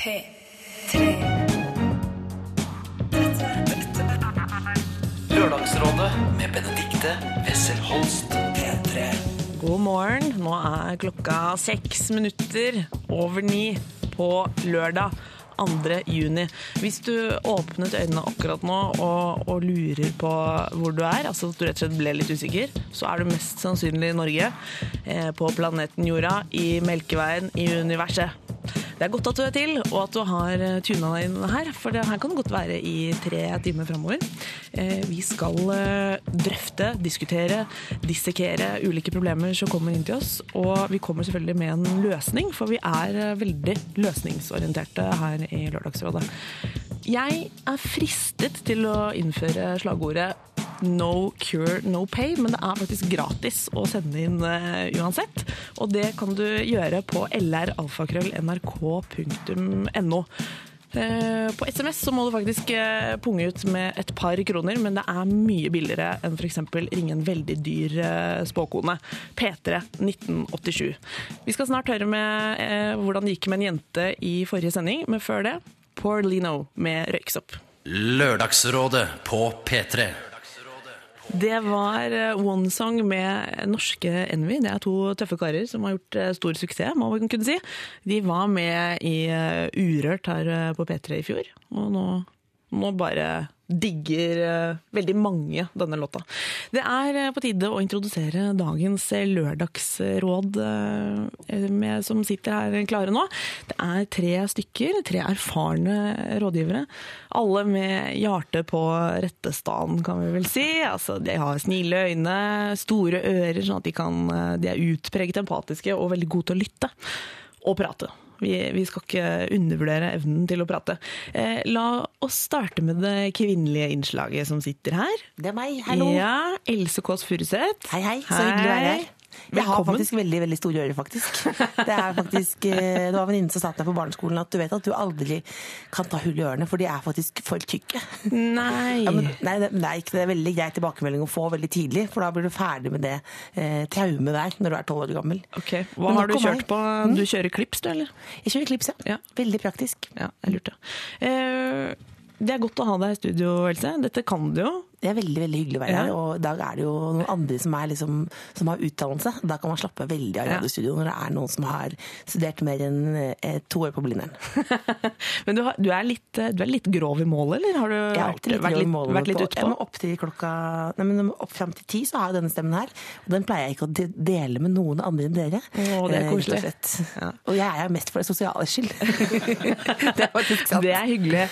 P3. Lørdagsrådet med Benedikte Wessel Holst. P3. God morgen. Nå er klokka seks minutter over ni på lørdag. 2. juni. Hvis du åpnet øynene akkurat nå og, og lurer på hvor du er, altså at du rett og slett ble litt usikker, så er du mest sannsynlig i Norge, eh, på planeten Jorda, i Melkeveien, i universet. Det er godt at du er til, og at du har tuna deg inn her, for det her kan godt være i tre timer framover. Eh, Vi skal eh, drøfte, diskutere, dissekere ulike problemer som kommer inn til oss, og vi kommer selvfølgelig med en løsning, for vi er eh, veldig løsningsorienterte her i Lørdagsrådet. Jeg er fristet til å innføre slagordet No cure, no pay, men det er faktisk gratis å sende inn uh, uansett. Og det kan du gjøre på lralfakrøll.nrk.no. Eh, På SMS så må du faktisk eh, punge ut med et par kroner, men det er mye billigere enn f.eks. ringe en veldig dyr spåkone. P3 1987. Vi skal snart høre med hvordan det gikk med en jente i forrige sending, men før det Poor Lino med Røyksopp. Lørdagsrådet på P3. Det var eh, One Song med norske Envy. Det er to tøffe karer som har gjort eh, stor suksess, må man kunne si. De var med i eh, Urørt her på P3 i fjor, og nå, nå bare digger eh, veldig mange denne låta. Det er eh, på tide å introdusere dagens eh, lørdagsråd med, som sitter her klare nå. Det er tre stykker, tre erfarne rådgivere. Alle med hjertet på rette stand, kan vi vel si. Altså, de har snille øyne, store ører, sånn at de, kan, de er utpreget empatiske og veldig gode til å lytte og prate. Vi, vi skal ikke undervurdere evnen til å prate. Eh, la oss starte med det kvinnelige innslaget som sitter her. Det er meg, hallo. Ja, Else Kåss Furuseth. Hei, hei, så hyggelig å være her. Jeg har faktisk veldig veldig store ører, faktisk. Det er faktisk, eh, det var en venninne som sa til meg på barneskolen at du vet at du aldri kan ta hull i ørene, for de er faktisk for tykke. Nei. Ja, men, nei, det, er ikke det er veldig grei tilbakemelding å få veldig tidlig, for da blir du ferdig med det eh, traumet der når du er tolv år gammel. Ok, Hva har du kjørt på? Du kjører klips, du, eller? Jeg kjører klips, ja. Ja. Veldig praktisk. Ja, jeg lurte. Eh, det er godt å ha deg i studio, Else. Dette kan du jo. Det er veldig veldig hyggelig å være her, og i dag er det jo noen andre som, er liksom, som har utdannelse. Da kan man slappe veldig av radiostudio når det er noen som har studert mer enn eh, to år på Blindern. Men du, har, du, er litt, eh, du er litt grov i målet, eller har du Jeg er vært, litt vært, litt, målene vært litt på- utpå? Jeg må opp til klokka Nei, men opp fram til ti så har jeg denne stemmen her. Og den pleier jeg ikke å dele med noen andre enn dere. Å, det er Eh, koselig. Ja. Og jeg er mest for det sosiale skyld. det er faktisk sant. Det er hyggelig.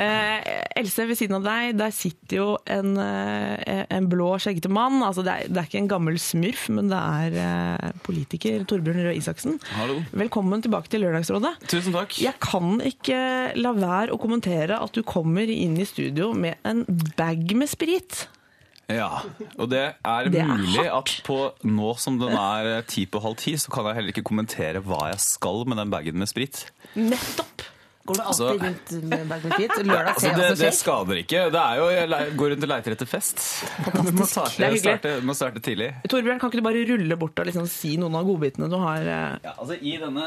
Eh, Else, ved siden av deg, der sitter jo en, eh, en blå, skjeggete mann. Altså, det, er, det er ikke en gammel smurf, men det er eh, politiker Torbjørn Røe Isaksen. Hallo. Velkommen tilbake til Lørdagsrådet. Tusen takk. Jeg kan ikke la være å kommentere at du kommer inn i studio med en bag med sprit. Ja, og det er Det er mulig hardt. at på nå som den er eh, ti på halv ti, så kan jeg heller ikke kommentere hva jeg skal med den bagen med sprit. Nettopp! Går du Altså- alltid rundt med med sprit? Lørdag Altså, jeg det, det skader ikke. Det er jo, Jeg går rundt og leiter etter fest. Du må starte, starte, må starte tidlig. Torbjørn, kan ikke du bare rulle bort og liksom si noen av godbitene du har? eh? Ja, altså I denne,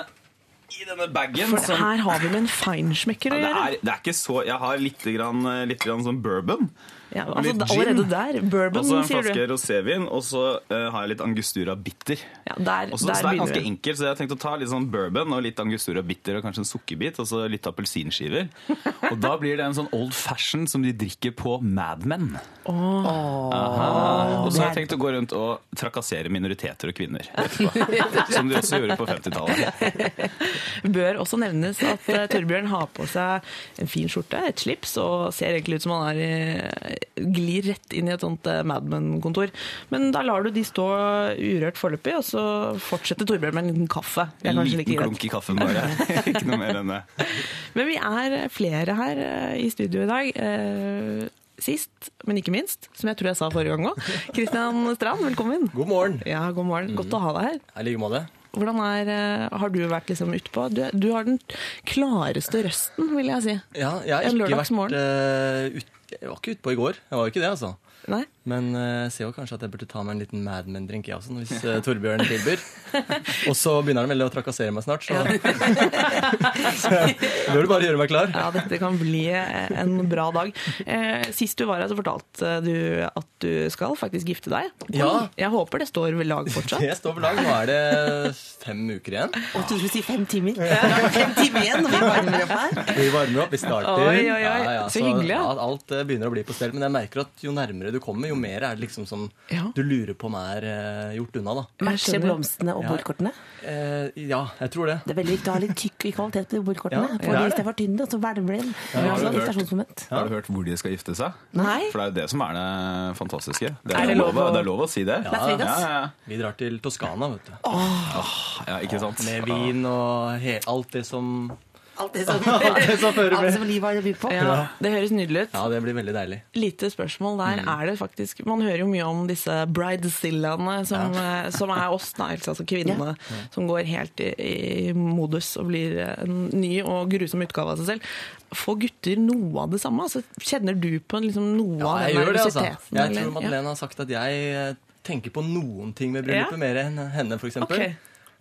i denne bagen For som, her har vi med en feinschmecker å ja, det, gjøre. er, det er ikke så Jeg har litt, grann, litt grann sånn bourbon. Ja, altså, allerede der. Bourbon, Og så en flaske du. rosévin, og så uh, har jeg litt angustura bitter. Ja, der, Også, så, så det er ganske enkelt, så jeg har tenkt å ta litt sånn bourbon og litt angustura bitter og kanskje en sukkerbit, og så litt appelsinskiver. Og da blir det en sånn old fashion som de drikker på Mad Men. Oh. Og så har jeg tenkt å gå rundt og trakassere minoriteter og kvinner. Som de også gjorde på 50-tallet. Bør også nevnes at eh, Torbjørn har på seg en fin skjorte, et slips, og ser egentlig ut som han er i- glir rett inn i et sånt eh, Mad Men-kontor. Men da lar du de stå urørt foreløpig, og så fortsetter Torbjørn med en liten kaffe. En liten klunk i kaffen bare. Ikke noe mer enn det. Men vi er flere her eh, i studio i dag. Eh, Sist, men ikke minst, som jeg tror jeg sa forrige gang òg, Kristian Strand, velkommen. God morgen. Ja, god morgen. Godt å ha deg her. I like måte. Hvordan er, eh, Har du vært liksom utpå? Du, du har den klareste røsten, vil jeg si. Ja, jeg har ikke vært eh, ut, Jeg var ikke utpå i går. Jeg var jo ikke det, altså. Nei? Men eh, jeg ser jo kanskje at jeg burde ta meg en liten Mad Men-drink, jeg også, hvis eh, Torbjørn tilbyr. Og så begynner han vel å trakassere meg snart, så, så bør du bare gjøre meg klar. Ja, dette kan bli en bra dag. Eh, sist du var her, så fortalte du at du skal faktisk gifte deg. Ja. Jeg håper det står ved lag fortsatt. Det står ved lag. Nå er det fem uker igjen. Og du skulle si fem timer. Fem timer igjen vi varmer opp her. Vi varmer opp, vi starter. Oi, oi, oi. Så hyggelig, ja. ja. Alt eh, begynner å bli på stell. Men jeg merker at jo nærmere du kommer, jo mer er det liksom som Ja. du lurer på om er uh, gjort unna, da. Matcher blomstene og Ja. bordkortene. Eh, ja, jeg tror det. Det er veldig viktig å ha litt tykk i kvalitet på de bordkortene. Ja, det for hvis det er for tynne, så velmer det. har Ja, du hørt. Har du hørt hvor de skal gifte seg? Nei? For det er jo det som er det fantastiske. Det Er er, det lov, å- det er lov å si det. Ja, ja, Vi drar til Toskana, vet du. ja, ikke sant? Med vin og he alt det som Alt det som, det som fører alt som livet har å by på. Ja, det høres nydelig ut. Ja, det blir veldig deilig. Lite spørsmål der er det faktisk Man hører jo mye om disse bridezillaene, som, ja. som er oss, da, altså kvinnene, som går helt i, i modus og blir en ny og grusom utgave av seg selv. Får gutter noe av det samme? Altså, kjenner du på liksom noe Ja, av den nervøsiteten? altså. Jeg eller? tror Madeleine har sagt at jeg eh, tenker på noen ting med bryllupet Ja. mer enn henne, f.eks. Ok.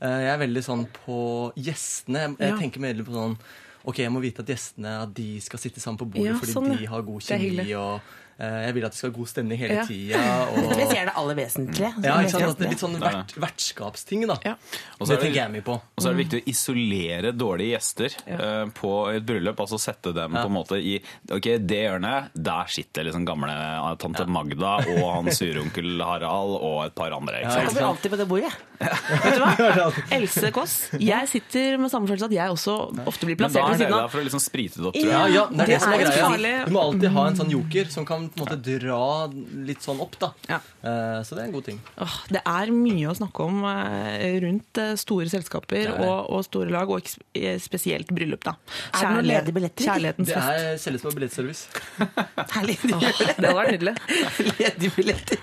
Eh, Jeg er veldig sånn på gjestene. Jeg, Ja. tenker mer på sånn Ok, jeg må vite at gjestene at de skal sitte sammen på bordet Ja, fordi sånn, de har god kjemi. og Jeg vil at det skal være god stemning hele Ja. tida. Dette Og, si er det aller vesentlige. ja, ikke sant? At det er Litt sånn vert, vertskapsting, da. Ja. Og så Det er det- tenker jeg mye på. Og så er det viktig å isolere dårlige gjester eh, på et bryllup. Altså sette dem på en måte i Ok, det hjørnet, der sitter liksom gamle eh, tante Magda og han suronkel Harald og et par andre. ikke sant? Jeg kommer alltid på det bordet. Vet du hva? Else Kåss. Jeg sitter med samme følelse at jeg også ofte blir Men da plassert er ved det der for å liksom sprite det opp, tror jeg. ja, det er det, Det som er er greia. Du må alltid ha en sånn joker som kan på en måte dra litt sånn opp, da. Ja. Eh, Så det er en god ting. Åh, det er mye å snakke om eh, rundt eh, store selskaper er og, og store lag, og spesielt bryllup. da. Er det noen ledige billetter? Kjærlighetens Det er selges på billettservice. Herlig. Åh, det hadde vært nydelig. Ledige billetter.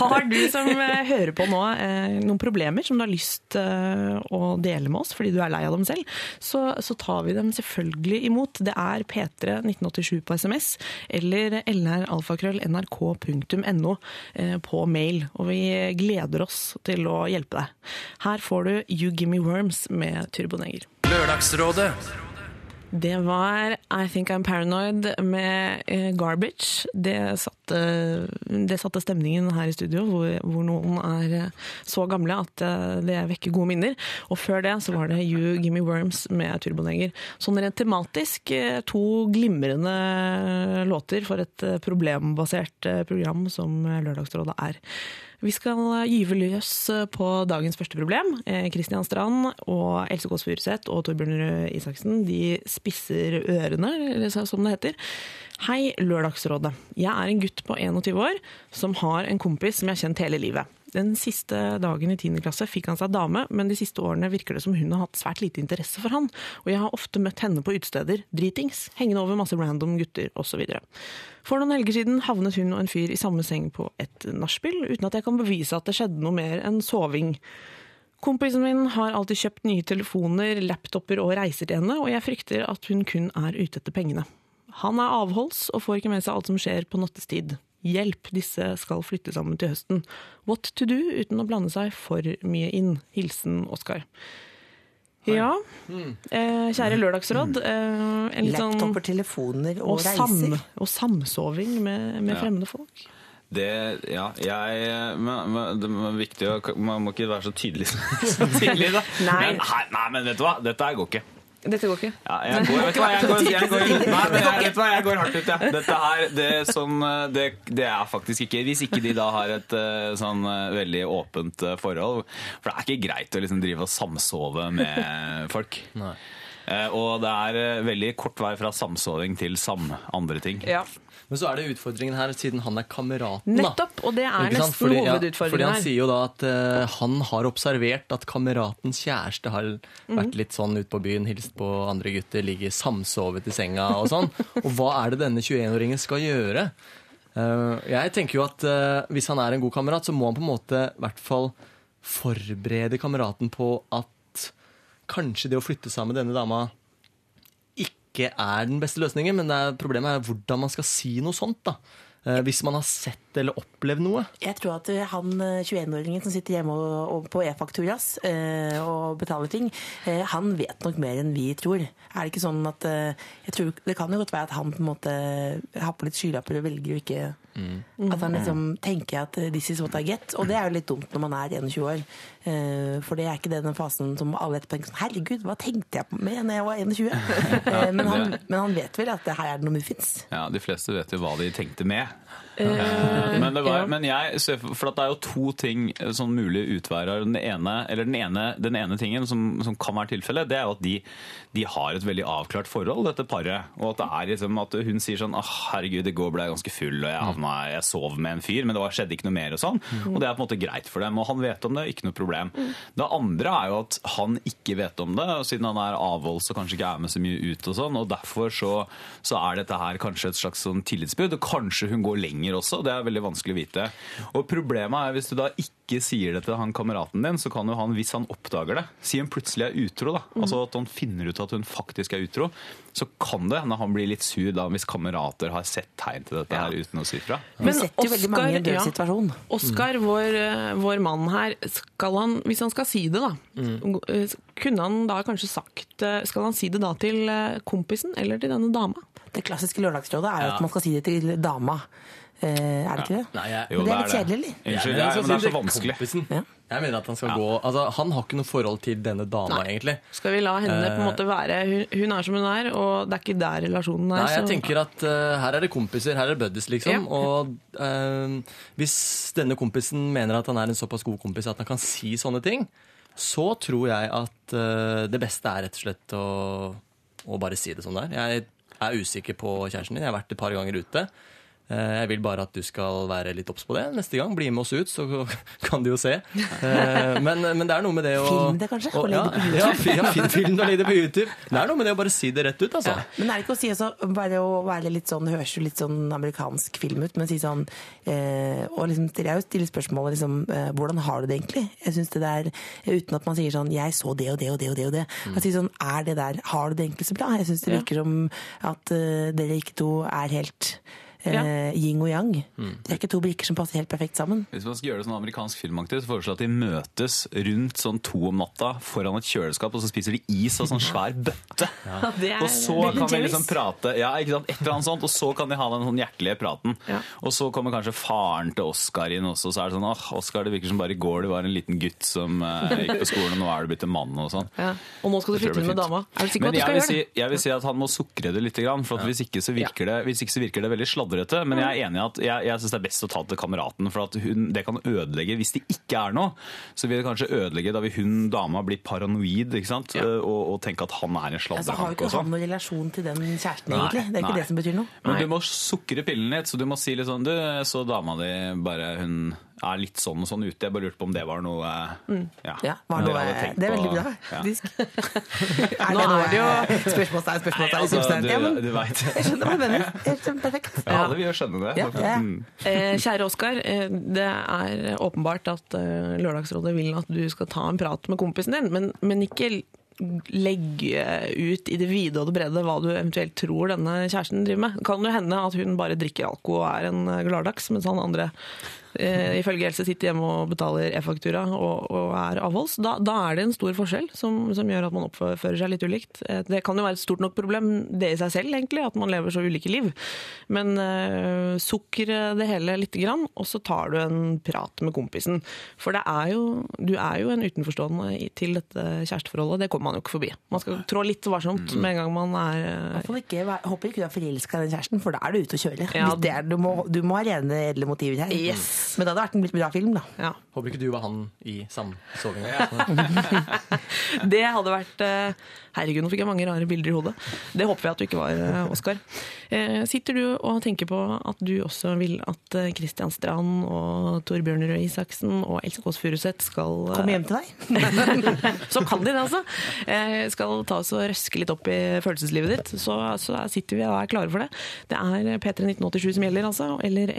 Har du som hører på nå eh, noen problemer som du har lyst å dele med oss fordi du er lei av dem selv, så, så tar vi dem selvfølgelig imot. Det er P3 1987 på SMS eller lralfakrøll.nrk.no eh, på mail. Og vi gleder oss til å hjelpe deg. Her får du You Gimme Worms med Turboneger. Lørdagsrådet. Det var I Think I'm Paranoid med eh, Garbage. Det satte, det satte stemningen her i studio, hvor, hvor noen er eh, så gamle at eh, det vekker gode minner. Og før det så var det You Gimme Worms med Turboneger. Sånn rent tematisk to glimrende låter for et problembasert program som Lørdagsrådet er. Vi skal gyve løs på dagens første problem. Eh, Kristian Strand og Else Kåss Furuseth og Torbjørn Røe Isaksen de spisser ørene, eller som det heter. Hei, Lørdagsrådet. Jeg er en gutt på 21 år som har en kompis som jeg har kjent hele livet. Den siste dagen i 10. klasse fikk han seg dame, men de siste årene virker det som hun har hatt svært lite interesse for han, og jeg har ofte møtt henne på utesteder, dritings, hengende over masse random gutter osv. For noen helger siden havnet hun og en fyr i samme seng på et nachspiel, uten at jeg kan bevise at det skjedde noe mer enn soving. Kompisen min har alltid kjøpt nye telefoner, laptoper og reiser til henne, og jeg frykter at hun kun er ute etter pengene. Han er avholds og får ikke med seg alt som skjer på nattestid. Hjelp, disse skal flytte sammen til høsten. What to do uten å blande seg for mye inn. Hilsen Oskar. Ja, eh, kjære Lørdagsråd. Eh, en litt sånn Laptoper, telefoner og, og, sam, og samsoving med, med Ja. fremmede folk. Det, ja, jeg men, men, Det er viktig å Man må ikke være så tydelig så tidlig, da. Nei. Men, nei, nei, men vet du hva? Dette går ikke. Dette går ikke. Ja, jeg går, vet du hva, jeg går, jeg går, nei, jeg, vet du hva, jeg går hardt ut, jeg. Dette her, det, sånn, det, det er faktisk ikke Hvis ikke de da har et eh, sånn eh, veldig åpent forhold For det er ikke greit å liksom drive og samsove med folk. Nei. Eh, Og det er eh, veldig kort vei fra samsoving til sam andre ting. Ja. Men så er det utfordringen her, siden han er kameraten. Nettopp, og det er nesten Fordi- ja, fordi han her. sier jo da at uh, han har observert at kameratens kjæreste har Mhm. vært litt sånn ute på byen, hilst på andre gutter, ligger samsovet i senga og sånn. Og hva er det denne 21-åringen skal gjøre? Uh, jeg tenker jo at uh, hvis han er en god kamerat, så må han på en måte i hvert fall forberede kameraten på at kanskje det å flytte sammen med denne dama ikke er den beste løsningen, men det er, problemet er hvordan man skal si noe sånt. da. Eh, hvis man har sett eller opplevd noe. Jeg tror at eh, han eh, 21-åringen som sitter hjemme og, og på e-fakturas eh, og betaler ting, eh, han vet nok mer enn vi tror. Er det ikke sånn at eh, jeg tror, Det kan jo godt være at han på en måte har på litt skylapper og velger å ikke At han liksom tenker at eh, this is what I get. Og det er jo litt dumt når man er 21 år. Eh, for det er ikke den fasen som alle etterpå tenker sånn Herregud, hva tenkte jeg på med når jeg var 21? Eh, men, han, men han vet vel at det her er det noe muffins. Ja, De fleste vet jo hva de tenkte med. Eh, men, det var, men jeg ser for at det er jo to ting som sånn mulige utveier. Den ene, eller den ene, den ene tingen som, som kan være tilfellet, det er jo at de, de har et veldig avklart forhold, dette paret. Og at det er liksom at hun sier sånn ah, herregud, i går ble jeg ganske full, og jeg, havna, jeg sov med en fyr, men det var, skjedde ikke noe mer og sånn. Og det er på en måte greit for dem. Og han vet om det, ikke noe problem. Det andre er jo at han ikke vet om det, siden han er avholds og kanskje ikke er med så mye ut og sånn, og derfor så, så er dette her kanskje et slags sånn tillitsbud, og kanskje hun går lenger også, det er veldig vanskelig å vite. Og problemet er hvis du da ikke sier det til han kameraten din, så kan jo han, hvis han oppdager det, si hun plutselig er utro, da, altså at han finner ut at hun faktisk er utro, så kan det hende han blir litt sur da hvis kamerater har sett tegn til dette her uten å si fra. Men setter jo veldig mange i en død ja. situasjon. Oskar, vår, eh, vår mann her, skal han, hvis han skal si det, da mm. Kunne han da kanskje sagt eh, Skal han si det da til eh, kompisen eller til denne dama? Det klassiske lørdagsrådet er jo at man skal si det til dama. Eh, er det ikke det? Nei, jeg, Jo, Men det er litt det. kjedelig, eller? Unnskyld, ja, er, men det er så vanskelig. kompisen. Ja. Jeg mener at Han skal gå, altså han har ikke noe forhold til denne dama, egentlig. Skal vi la henne på en måte være Hun, hun er som hun er, og det er ikke der relasjonen er. Nei, jeg så- tenker at uh, her er det kompiser, her er det buddies, liksom. Ja. Og uh, hvis denne kompisen mener at han er en såpass god kompis at han kan si sånne ting, så tror jeg at uh, det beste er rett og slett å, å bare si det som det er. Jeg er usikker på kjæresten din. Jeg har vært et par ganger ute. Eh, Jeg vil bare at du skal være litt obs på det. Neste gang, bli med oss ut, så kan du jo se. Eh, Men, men det er noe med det å Film det kanskje, og og- det på Ja, ja, fi- ja, fin film og legg det på YouTube. Det er noe med det å bare si det rett ut, altså. Men er det ikke å si også, bare å være litt sånn, høres jo litt sånn amerikansk film ut, men si sånn, eh, og liksom jeg stille spørsmålet liksom, eh, hvordan har du det egentlig? Jeg syns det der, uten at man sier sånn, jeg så det og det og det og det og det. Jeg sier sånn, er det der, har du det egentlig så bra? Jeg synes det virker som at eh, dere ikke to er helt Ja. yin og yang. Det er ikke to brikker som passer helt perfekt sammen. Hvis man skal gjøre det sånn amerikansk filmaktig, så foreslår jeg at de møtes rundt sånn to om natta foran et kjøleskap, og så spiser de is av sånn svær bøtte. Ja. Ja, Og så kan de liksom prate, ja, ikke sant, et eller annet sånt, og så kan de ha den sånn hjertelige praten. Ja. Og så kommer kanskje faren til Oskar inn også, så er det sånn, åh, Oskar, det virker som bare i går du var en liten gutt som eh, gikk på skolen, og nå er du blitt en mann og sånn. ja. Og nå skal du flytte inn med dama. Er du sikker på at du skal gjøre det? si, jeg vil si at han må sukre det litt, grann, for at hvis, ikke så virker det, hvis ikke så virker det veldig sladrete. Men jeg er enig i at jeg, jeg syns det er best å ta det til kameraten, for at hun, det kan ødelegge Hvis det ikke er noe, så vil det kanskje ødelegge da vil hun dama bli paranoid? Ja. Og, og tenke at han er en Altså, har jo ikke han noen relasjon til den kjæresten, Nei, egentlig. Det er ikke nei. det som betyr noe. Men Nei. du må sukre pillen litt, så du må si litt sånn Du, så dama di bare Hun er litt sånn og sånn ute. Jeg bare lurte på om det var noe Ja, Ja, var noe, det er veldig bra, Ja. faktisk. Er det noe er det jo- Spørsmålstegn, spørsmålstegn. altså, substans. Du, du. Jeg skjønner hva du mener. Helt perfekt. Ja, alle vil jo skjønne det. Ja, ja. Mm. Eh, kjære Oskar, eh, det er åpenbart at eh, Lørdagsrådet vil at du skal ta en prat med kompisen din, men, men ikke legge ut i det vide og det brede hva du eventuelt tror denne kjæresten driver med. Kan det hende at hun bare drikker alko og er en eh, gladdags, mens han andre eh, ifølge Else sitter hjemme og betaler e-faktura og, og er avholds. Da, da er det en stor forskjell som, som gjør at man oppfører seg litt ulikt. Eh, Det kan jo være et stort nok problem, det i seg selv egentlig, at man lever så ulike liv. Men eh, sukker det hele lite grann, og så tar du en prat med kompisen. For det er jo, du er jo en utenforstående til dette kjæresteforholdet, det kommer man jo ikke forbi. Man skal trå litt varsomt med en gang man er eh, ikke, håper ikke du er forelska i den kjæresten, for da er du ute og kjører. Ja. Du, må, du må ha rene, edle motiver her. Yes. Men det hadde vært en litt bra film, da. ja. Håper ikke du var han i samsovinga. Det hadde vært eh, Herregud, nå fikk jeg mange rare bilder i hodet. Det håper jeg at du ikke var, eh, Oskar. Eh, Sitter du og tenker på at du også vil at Kristian Christian Strand og Torbjørn Røe Isaksen og Else Kåss Furuseth skal Komme Kom hjem til deg. Så kan de det, altså. Eh, Skal ta oss og røske litt opp i følelseslivet ditt. Så, så sitter vi og er klare for det. Det er P3 1987 som gjelder, altså. Eller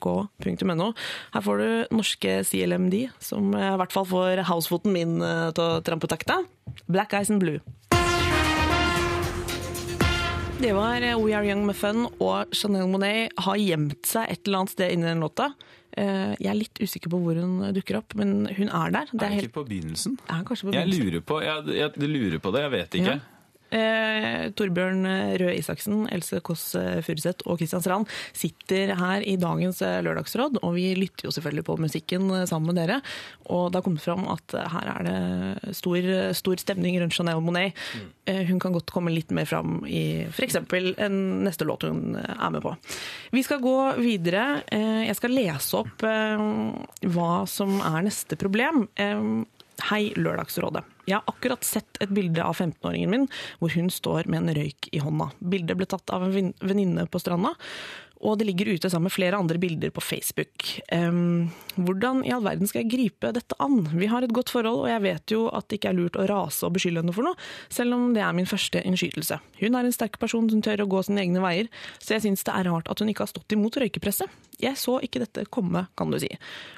lr.alfakrøll.nrk.no. Her får du norske CLMD, som i hvert fall får housefoten min eh, til å trampe takta. Black Eyes and Blue. Det var eh, We Are Young med Fun, og Chanel Monet har gjemt seg et eller annet sted inni den låta. Eh, Jeg er litt usikker på hvor hun dukker opp, men hun er der. Det Er er helt, ikke på begynnelsen? er på Jeg begynnelsen. lurer på, jeg, jeg lurer på det, jeg vet ikke. Ja. Eh, Torbjørn Røe Isaksen, Else Kåss Furuseth og Kristian Strand sitter her i dagens eh, lørdagsråd, og vi lytter jo selvfølgelig på musikken eh, sammen med dere. Og det har kommet fram at eh, her er det stor, stor stemning rundt Chanel Monet. Eh, Hun kan godt komme litt mer fram i f.eks. en neste låt hun eh, er med på. Vi skal gå videre. Eh, Jeg skal lese opp eh, hva som er neste problem. Eh, Hei, Lørdagsrådet. Jeg har akkurat sett et bilde av 15-åringen min hvor hun står med en røyk i hånda. Bildet ble tatt av en venninne på stranda, og det ligger ute sammen med flere andre bilder på Facebook. Um, hvordan i all verden skal jeg gripe dette an? Vi har et godt forhold, og jeg vet jo at det ikke er lurt å rase og beskylde henne for noe, selv om det er min første innskytelse. Hun er en sterk person som tør å gå sine egne veier, så jeg syns det er rart at hun ikke har stått imot røykepresset. Jeg så ikke dette komme, kan du si.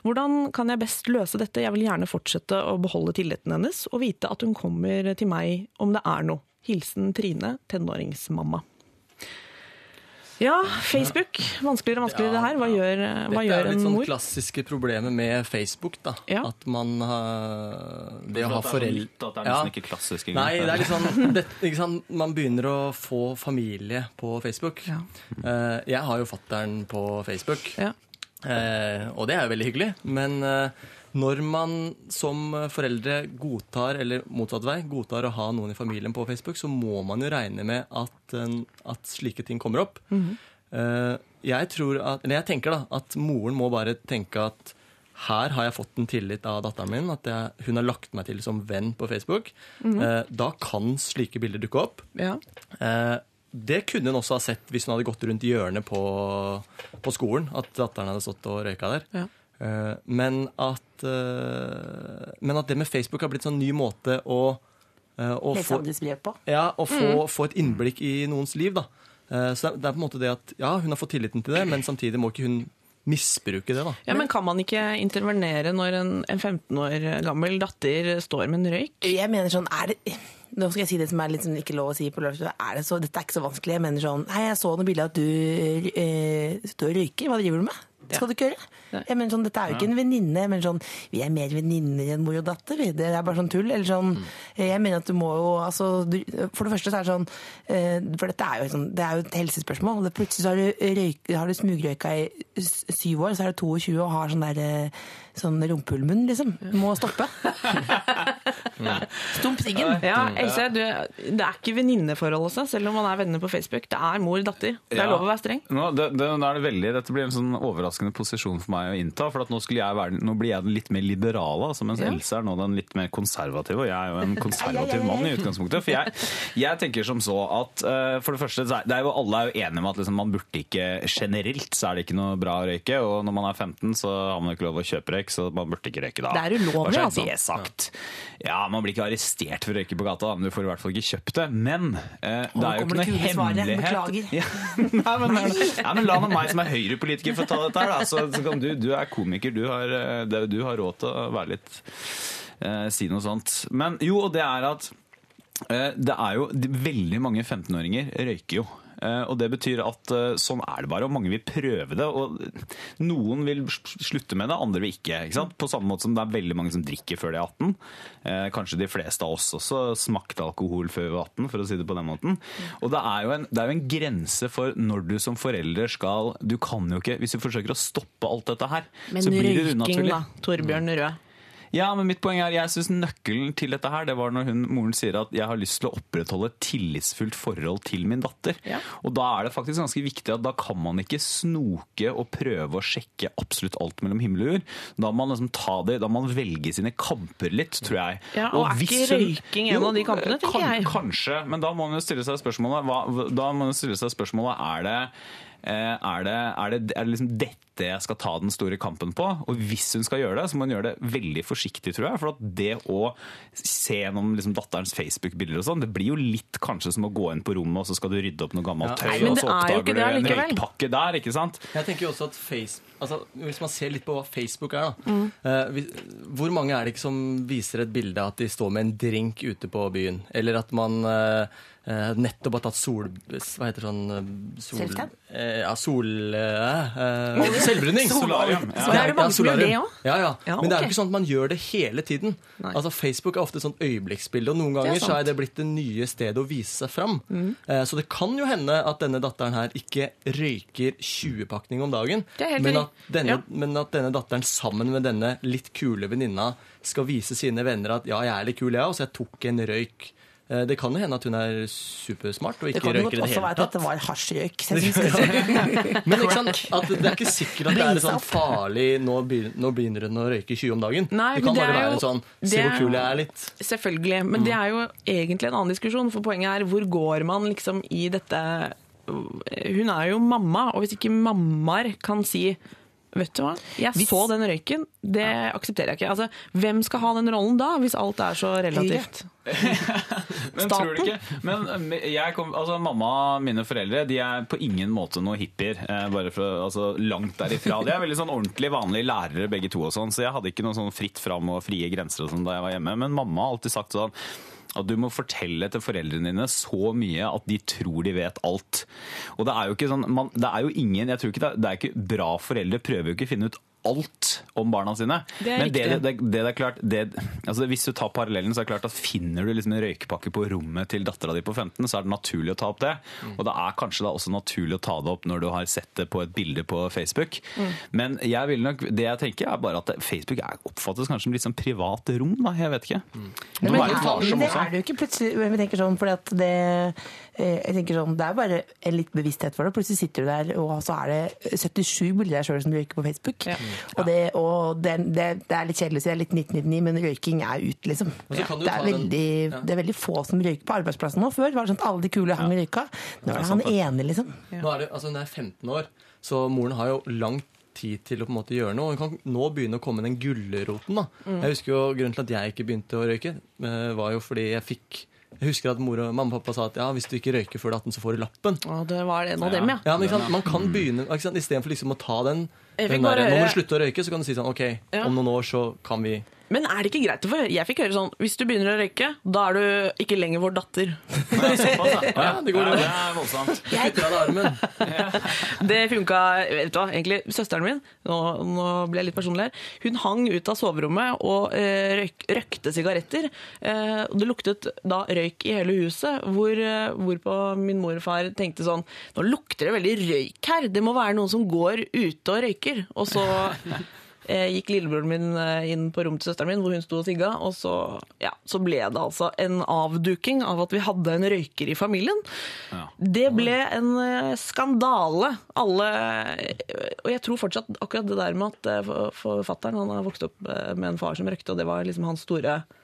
Hvordan kan jeg best løse dette? Jeg vil gjerne fortsette å beholde tilliten hennes, og vite at hun kommer til meg om det er noe. Hilsen Trine, tenåringsmamma. Ja, Facebook. Vanskeligere og vanskeligere det her. Hva gjør, hva Dette gjør er jo litt sånn klassiske problemet med Facebook. da. Ja. At man har Det å ha foreldre at det er nesten ikke klassisk engang. Nei, det er litt sånn det, ikke sant? Man begynner å få familie på Facebook. Ja. Uh, jeg har jo fattern på Facebook, Ja. uh, og det er jo veldig hyggelig. Men eh, når man som foreldre godtar, eller motsatt vei, godtar å ha noen i familien på Facebook, så må man jo regne med at, at slike ting kommer opp. Eh, jeg tror at, jeg tenker da, at moren må bare tenke at her har jeg fått en tillit av datteren min, at jeg, hun har lagt meg til som venn på Facebook. Eh, da kan slike bilder dukke opp. Ja. Eh, det kunne hun også ha sett hvis hun hadde gått rundt hjørnet på, på skolen. At datteren hadde stått og røyka der. Ja. Eh, men, at, eh, men at det med Facebook har blitt sånn ny måte å, eh, å Lese få, andres brev på. ja, å få, få et innblikk i noens liv. da. Eh, så det er, er på en måte det at ja, hun har fått tilliten til det, men samtidig må ikke hun misbruke det. da. ja, men kan man ikke intervenere når en, en 15 år gammel datter står med en røyk? Jeg mener sånn, er det... Nå skal jeg si det som er litt som ikke lov å si på lørdag. Er det så, dette er ikke så vanskelig. Jeg mener sånn Hei, jeg så noen bilder av at du eh, du røyker. Hva driver du med? Skal du ikke gjøre. Jeg mener sånn, Dette er jo ikke en venninne. Jeg mener sånn, Vi er mer venninner enn mor og datter. vi. Det er bare sånn tull. Eller sånn, eh, jeg mener at du må jo altså, du, For det første så er det sånn eh, For dette er jo, sånn, det er jo et helsespørsmål. Det Plutselig så har du, røyk, har du smugrøyka i syv år, så er du 22 og har sånn der eh, sånn rumpehullmunn, liksom. Må stoppe. Stump siggen. Ja, Else, du, det er ikke venninneforhold også, selv om man er venner på Facebook. Det er mor-datter. Det er Ja. lov å være streng. Nå, det, det, det er det veldig, Dette blir en sånn overraskende posisjon for meg å innta. for Nå, være, nå blir jeg den litt mer liberale, altså, mens Ja. Else er nå den litt mer konservative. Og jeg er jo en konservativ mann i utgangspunktet. For jeg, jeg tenker som så at uh, for det første, det er jo alle er jo enige om at liksom, man burde ikke generelt så er det ikke noe bra å røyke. Og når man er 15, så har man ikke lov å kjøpe røyk, så man burde ikke røyke da. Det er ulovlig, altså. Det sagt. Ja, man blir ikke arrestert for å røyke på gata, men du får i hvert fall ikke kjøpt det. Men uh, det er jo ikke noe hemmelighet. Ja. Nei, men, nei, men la meg som er høyrepolitiker få ta dette her, da. Så, så du, du er komiker, du har, eh, du har råd til å være litt eh, Si noe sånt. Men jo, og det er at eh, det er jo Veldig mange 15-åringer røyker jo. Eh, Og det betyr at eh, sånn er det bare, og mange vil prøve det. og Noen vil slutte med det, andre vil ikke. ikke? På samme måte som det er veldig mange som drikker før de er 18. Eh, Kanskje de fleste av oss også smakte alkohol før vi var 18, for å si det på den måten. Og det er jo en, det er jo en grense for når du som forelder skal Du kan jo ikke Hvis du forsøker å stoppe alt dette her, Men så blir det røyking, da. Torbjørn Røe. Ja, men mitt poeng er, jeg synes nøkkelen til dette her, det var når hun, moren sier at jeg har lyst til å opprettholde et tillitsfullt forhold til min datter. Ja. Og da er det faktisk ganske viktig at da kan man ikke snoke og prøve å sjekke absolutt alt mellom himmel og jord. Da må man liksom ta det, da må man velge sine kamper litt, tror jeg. Ja, og er hvis ikke røyking en av de kampene, tenker kan, jeg. Kanskje, men da må man jo stille seg spørsmålet, hva, da må man stille seg spørsmålet, er det eh, er det, er, det, er det liksom dette jeg skal ta den store kampen på? Og hvis hun skal gjøre det, så må hun gjøre det veldig forsiktig, tror jeg. For at det å se gjennom liksom datterens Facebook-bilder og sånn, det blir jo litt kanskje som å gå inn på rommet, og så skal du rydde opp noe gammelt Ja. tøy, Nei, og så er jo ikke oppdager du en røykpakke der, ikke sant? Jeg tenker jo også at Facebook altså, Hvis man ser litt på hva Facebook er, da. Mm. Uh, hvor mange er det ikke som viser et bilde av at de står med en drink ute på byen? Eller at man uh, nettopp har tatt sol... Hva heter det sånn sol, eh, Ja, sol... Selvbruning. Solarium. Ja. Så er det mange som gjør solarium. det også? Ja, ja. Ja, Men det er jo ikke sånn at man gjør det hele tiden. Nei. Altså Facebook er ofte et sånt øyeblikksbilde, og noen ganger er så er det blitt det nye stedet å vise seg fram. Eh, Så det kan jo hende at denne datteren her ikke røyker 20-pakning om dagen, men at, denne, Ja. men at denne datteren sammen med denne litt kule venninna skal vise sine venner at ja, jeg er litt kul, jeg òg, så jeg tok en røyk. Eh, Det kan jo hende at hun er supersmart og ikke røyker i det hele tatt. det også være at det dette var hasjrøyk. Men ikke sant? At det er ikke sikkert at det er sånn farlig nå begynner, nå begynner hun å røyke 20 om dagen. Nei, det kan det bare være jo- sånn Se hvor kul jeg er litt. Selvfølgelig. Men Mm. det er jo egentlig en annen diskusjon, for poenget er hvor går man liksom i dette Hun er jo mamma, og hvis ikke mammaer kan si Vet du hva, jeg så den røyken, det aksepterer jeg ikke. Altså, hvem skal ha den rollen da, hvis alt er så relativt? Men Staten? tror du ikke Men jeg kom, altså, mamma og mine foreldre De er på ingen måte noen hippier. Eh, bare for, altså, langt derifra. De er veldig sånn ordentlig vanlige lærere begge to. og sånn, Så jeg hadde ikke noe sånn fritt fram og frie grenser og sånn da jeg var hjemme. Men mamma har alltid sagt sånn at du må fortelle til foreldrene dine så mye at de tror de vet alt. Og det er jo ikke sånn, man, det er jo ingen, jeg tror ikke det det er ikke bra foreldre prøver jo ikke å finne ut alt om barna sine. Det Men det, det, det, er klart, det, altså hvis du tar parallellen, så er det klart at finner du liksom en røykepakke på rommet til dattera di på 15, så er det naturlig å ta opp det. Mm. Og det er kanskje da også naturlig å ta det opp når du har sett det på et bilde på Facebook. Mm. Men jeg vil nok, det jeg tenker er bare at Facebook er, oppfattes kanskje som litt sånn privat rom, da. Jeg vet ikke. Mm. Men men det er det jo ikke plutselig. Jeg tenker sånn, fordi at det, jeg tenker sånn, det er bare en litt bevissthet for det. Plutselig sitter du der, og så er det 77 bilder av deg sjøl som røyker på Facebook. Ja. Og, det, og det, det, det er litt kjedelig å si det er litt 1999, men røyking er ut, liksom. Og så kan du Det er, den- veldig, ja. det er veldig få som røyker på arbeidsplassen nå. Før var det sånn at alle de kule hang i røyka. Nå er det han ene, liksom. Nå er det, altså Hun er 15 år, så moren har jo lang tid til å på en måte gjøre noe. Hun kan nå begynne å komme den gulroten. da. Jeg husker jo Grunnen til at jeg ikke begynte å røyke, eh, var jo fordi jeg fikk jeg husker at mor og mamma og pappa sa at ja, hvis du ikke røyker før du er 18, så får du lappen. Ja, det var en av dem, ja. Ja, men sant? Man kan begynne ikke sant? Istedenfor liksom å ta den, den der, må du slutte å røyke, så kan du si sånn OK, om noen år så kan vi Men er det ikke greit høre? Jeg fikk høre sånn Hvis du begynner å røyke, da er du ikke lenger vår datter. Ja, det går Ja, det er voldsomt. Kutter av deg armen. Det funka Vet du hva, egentlig søsteren min, nå, nå ble jeg litt personlig her, hun hang ut av soverommet og eh, røyk, røykte sigaretter. Eh, og det luktet da røyk i hele huset, hvor, eh, hvorpå min mor og far tenkte sånn Nå lukter det veldig røyk her, det må være noen som går ute og røyker. Og så gikk lillebroren min eh, inn på rommet til søsteren min, hvor hun sto og tigga. og så, ja, så ble det altså en avduking av at vi hadde en røyker i familien. Ja. Det ble en eh, skandale. Alle Og jeg tror fortsatt akkurat det der med at eh, for- forfatteren han har vokst opp eh, med en far som røykte, og det var liksom hans store eh,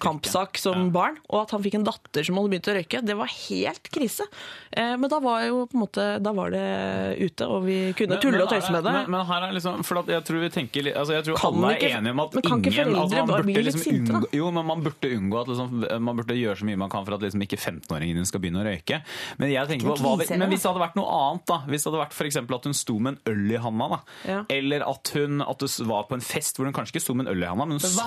kampsak som barn. Og at han fikk en datter som hadde begynt å røyke, det var helt krise. Eh, Men da var jo måte Da var det ute, og vi kunne tulle og tøyse med det. Men, men her er liksom, for jeg tror vi tenker altså Jeg tror Kan alle ikke- er enige om at men ingen altså man burde liksom sinte, unngå, Jo, men man burde unngå at liksom, Man burde gjøre så mye man kan for at liksom ikke 15-åringen din skal begynne å røyke. Men jeg tenker er hva, men hvis det hadde vært noe annet, da Hvis det hadde vært eksempel at hun sto med en øl i handa, da Ja. eller at hun at det var på en fest hvor hun kanskje ikke sto med en øl i handa, men hun så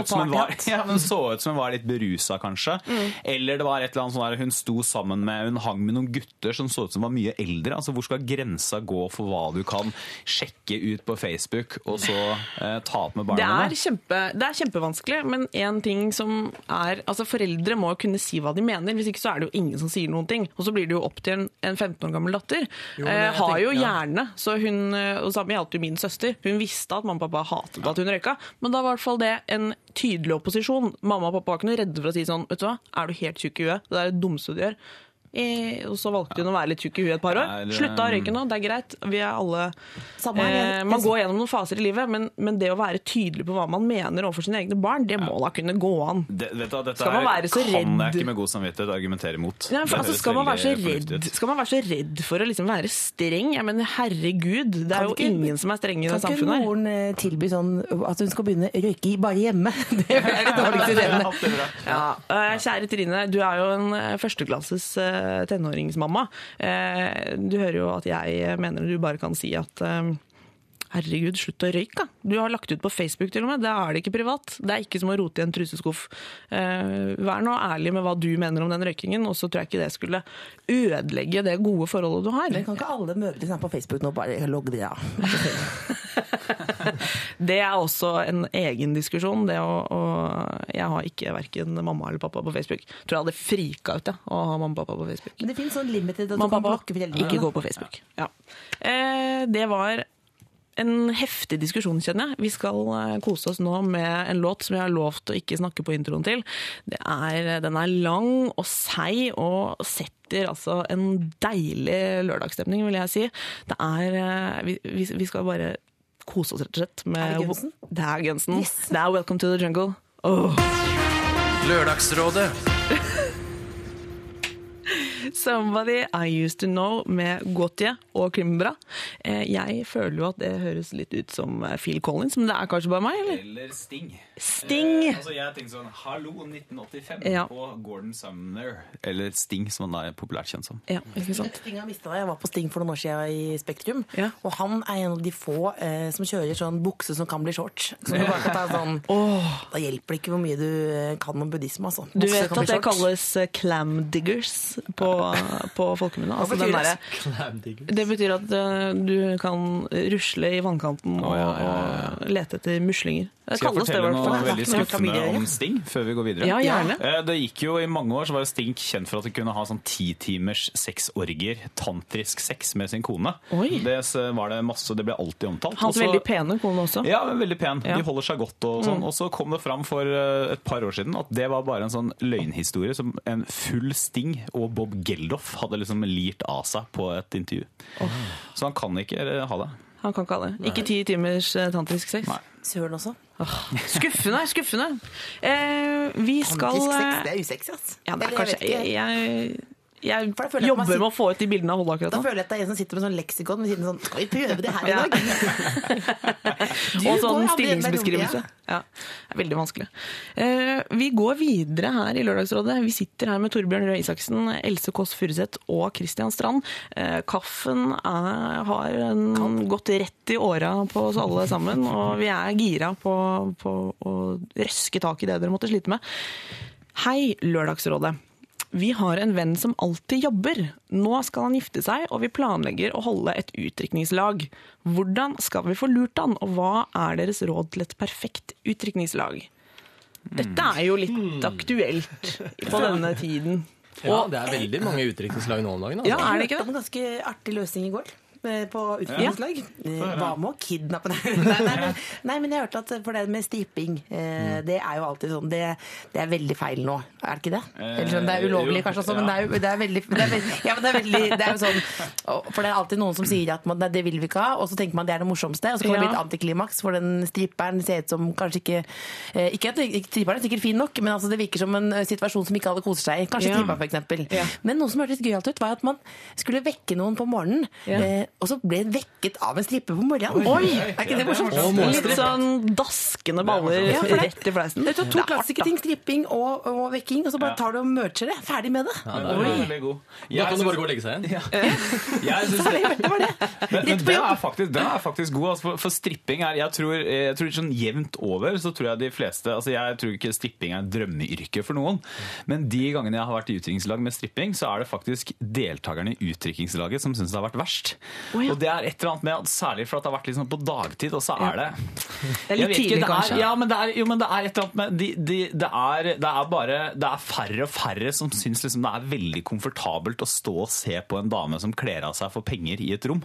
ut som hun var, ja, men så ut som hun var litt berusa, kanskje. Mm. Eller det var et eller annet sånn der hun sto sammen med Hun hang med noen gutter som så ut som var mye eldre. Altså Hvor skal grensa gå for hva du kan sjekke ut på Facebook, og så eh, ta opp med Det barna er, dine? kjempe, det er kjempevanskelig, men en ting som er Altså, foreldre må jo kunne si hva de mener, hvis ikke så er det jo ingen som sier noen ting. Og så blir det jo opp til en, en 15 år gammel datter. Jo, eh, har har jo hjerne. ja. så hun eh, Og samme gjaldt jo min søster. Hun visste at mamma og pappa hatet at hun røyka, men da var i hvert fall det en tydelig opposisjon. Mamma og pappa var ikke noe redde for å si sånn, vet du hva, er du helt tjukk i huet? Det er det dummeste du gjør. Eh, og så valgte hun å være litt tjukk i huet et par år. Det- Slutta å røyke nå, det er greit. Vi er alle Samme her, eh, Man går gjennom noen faser i livet, men, men det å være tydelig på hva man mener overfor sine egne barn, det må da kunne gå an. Det, vet du, dette Skal man være så kan redd? jeg ikke med god samvittighet argumentere mot. Ja, for, altså, skal, man være så redd, skal man være så redd for å liksom være streng? Jeg mener, herregud, det er jo ikke- ingen som er strenge i det Kan ikke samfunnet moren eh, tilby sånn at hun skal begynne å røyke bare hjemme? Det er det dårligste ideen. Ja, eh, Kjære Trine, du er jo en eh, førsteklasses tenåringsmamma. Eh, Du hører jo at jeg mener du bare kan si at eh, Herregud, slutt å røyke, da. Du har lagt ut på Facebook til og med. Da er det ikke privat. Det er ikke som å rote i en truseskuff. Eh, vær nå ærlig med hva du mener om den røykingen, og så tror jeg ikke det skulle ødelegge det gode forholdet du har. Men kan ikke alle mødre som er på Facebook nå bare logge det av? Det er også en egen diskusjon. Det å, å, jeg har ikke verken mamma eller pappa på Facebook. Jeg Tror jeg hadde frika ut jeg, å ha mamma og pappa på Facebook. Men det finnes sånn limited at du Mamma kan og blokke foreldrene. ikke gå på Facebook. Ja. Eh, det var en heftig diskusjon, kjenner jeg. Vi skal eh, kose oss nå med en låt som jeg har lovt å ikke snakke på introen til. Det er, den er lang og seig og setter altså en deilig lørdagsstemning, vil jeg si. Det er eh, Vi, vi, vi skal bare kose oss, rett og slett. Med, Er det Gunsen? Det er Gunsen. Yes. Det er Welcome to the Jungle. Oh. Lørdagsrådet Somebody I Used To Know med Gautier og Kimbra. Eh, Jeg føler jo at det høres litt ut som eh, Phil Collins, men det er kanskje bare meg, eller? Eller Sting. Sting! Eh, altså jeg tenkte sånn, Hallo 1985 Ja. på Gordon Sumner. Eller Sting, som han da er populært kjent som. Ja, ikke sant? Sting har mista deg. Jeg var på Sting for noen år siden i Spektrum. Ja. Og han er en av de få eh, som kjører sånn bukse som kan bli shorts. Så du bare kan ta sånn, Da hjelper det ikke hvor mye du eh, kan om buddhisme. Altså. Du vet at det kalles clam diggers på, på folkemunne? Altså betyr det? det betyr at eh, du kan rusle i vannkanten og, ja, ja, ja. og lete etter muslinger. Skal jeg fortelle noe veldig skuffende om. Sting før vi går videre? Ja, gjerne. Eh, Det gikk jo I mange år så var jo Sting kjent for at de kunne ha sånn ti timers sexorgier, tantrisk sex, med sin kone. Oi. Det var det masse, det ble alltid omtalt. Hans veldig pene kone også. Ja, veldig pen. Ja. Mm. De holder seg godt og sånn. Og så kom det fram for eh, et par år siden at det var bare en sånn løgnhistorie som en full Sting og Bob Geldof hadde liksom lirt av seg på et intervju. Så han kan ikke eh, ha det. Han kan ikke ha det. Ikke ti timers eh, tantrisk sex. Søren også. Skuffende, skuffende. Eh, vi skal Tantrisk sex, eh, det er usexy, ass. Ja, det er Eller jeg kanskje vet. Jeg, jeg, jeg jeg jobber med å få ut de bildene av Holle akkurat Da føler jeg at det er en som sitter med sånn leksikon ved siden sånn Skal vi prøve det her i dag? Du Og sånn stillingsbeskrivelse. Ja, det er veldig vanskelig. Uh, vi går videre her i Lørdagsrådet. Vi sitter her med Torbjørn Røe Isaksen, Else Kåss Furuseth og Christian Strand. Uh, kaffen er, har en, gått rett i åra på oss alle sammen, og vi er gira på, på å røske tak i det dere måtte slite med. Hei, Lørdagsrådet. Vi har en venn som alltid jobber. Nå skal han gifte seg, og vi planlegger å holde et utdrikningslag. Hvordan skal vi få lurt han, og hva er deres råd til et perfekt utdrikningslag? Dette er jo litt aktuelt på denne tiden. Ja, det er veldig mange utdrikningslag nå om dagen. Altså. Ja, er det ikke hørte det? om en ganske artig løsning i går. Eh, På utviklingslag. Ja. Hva med å kidnappe Nei, nei, men, nei, men jeg hørte at for det med stripping, eh, det er jo alltid sånn Det, det er veldig feil nå, er det ikke det? Eller sånn, det er ulovlig kanskje også, men det er jo det er veldig, det er veldig, ja, men det er veldig det er jo sånn, For det er alltid noen som sier at man, nei, det vil vi ikke ha, og så tenker man det er det morsomste, og så kan det bli et antiklimaks, for den stripperen ser ut som kanskje ikke eh, Ikke at stripperen er sikkert fin nok, men altså det virker som en eh, situasjon som ikke alle koser seg i. Kanskje Ja. stripperen, for eksempel. Ja. Men noe som hørtes gøyalt ut, var at man skulle vekke noen på morgenen, Ja. eh, og så ble han vekket av en strippe på morgenen. Oi! Er ikke det morsomt? Litt sånn daskende baller Ja, det- rett i fleisen. Det er to klassiske klassikerting, stripping og, og vekking, og så bare tar du og merger det. Ferdig med det. Ja, det veldig god. Da kan du bare gå og legge seg igjen. Jeg synes det, Det var det. Rett på jobb. den er faktisk god. Altså, for, for stripping er jeg tror, jeg tror sånn jevnt over så tror jeg de fleste altså Jeg tror ikke stripping er drømmeyrket drømmeyrke for noen. Men de gangene jeg har vært i utdrikningslag med stripping, så er det faktisk deltakerne i utdrikningslaget som syns det har vært verst. Å, ja. Og det er et eller annet med at Særlig for at det har vært liksom på dagtid, og så er det Det er litt ikke, tidlig, det er, kanskje. Ja, men det er, jo, men det er et eller annet med de, de, det, er, det er bare Det er færre og færre som syns liksom det er veldig komfortabelt å stå og se på en dame som kler av seg for penger i et rom.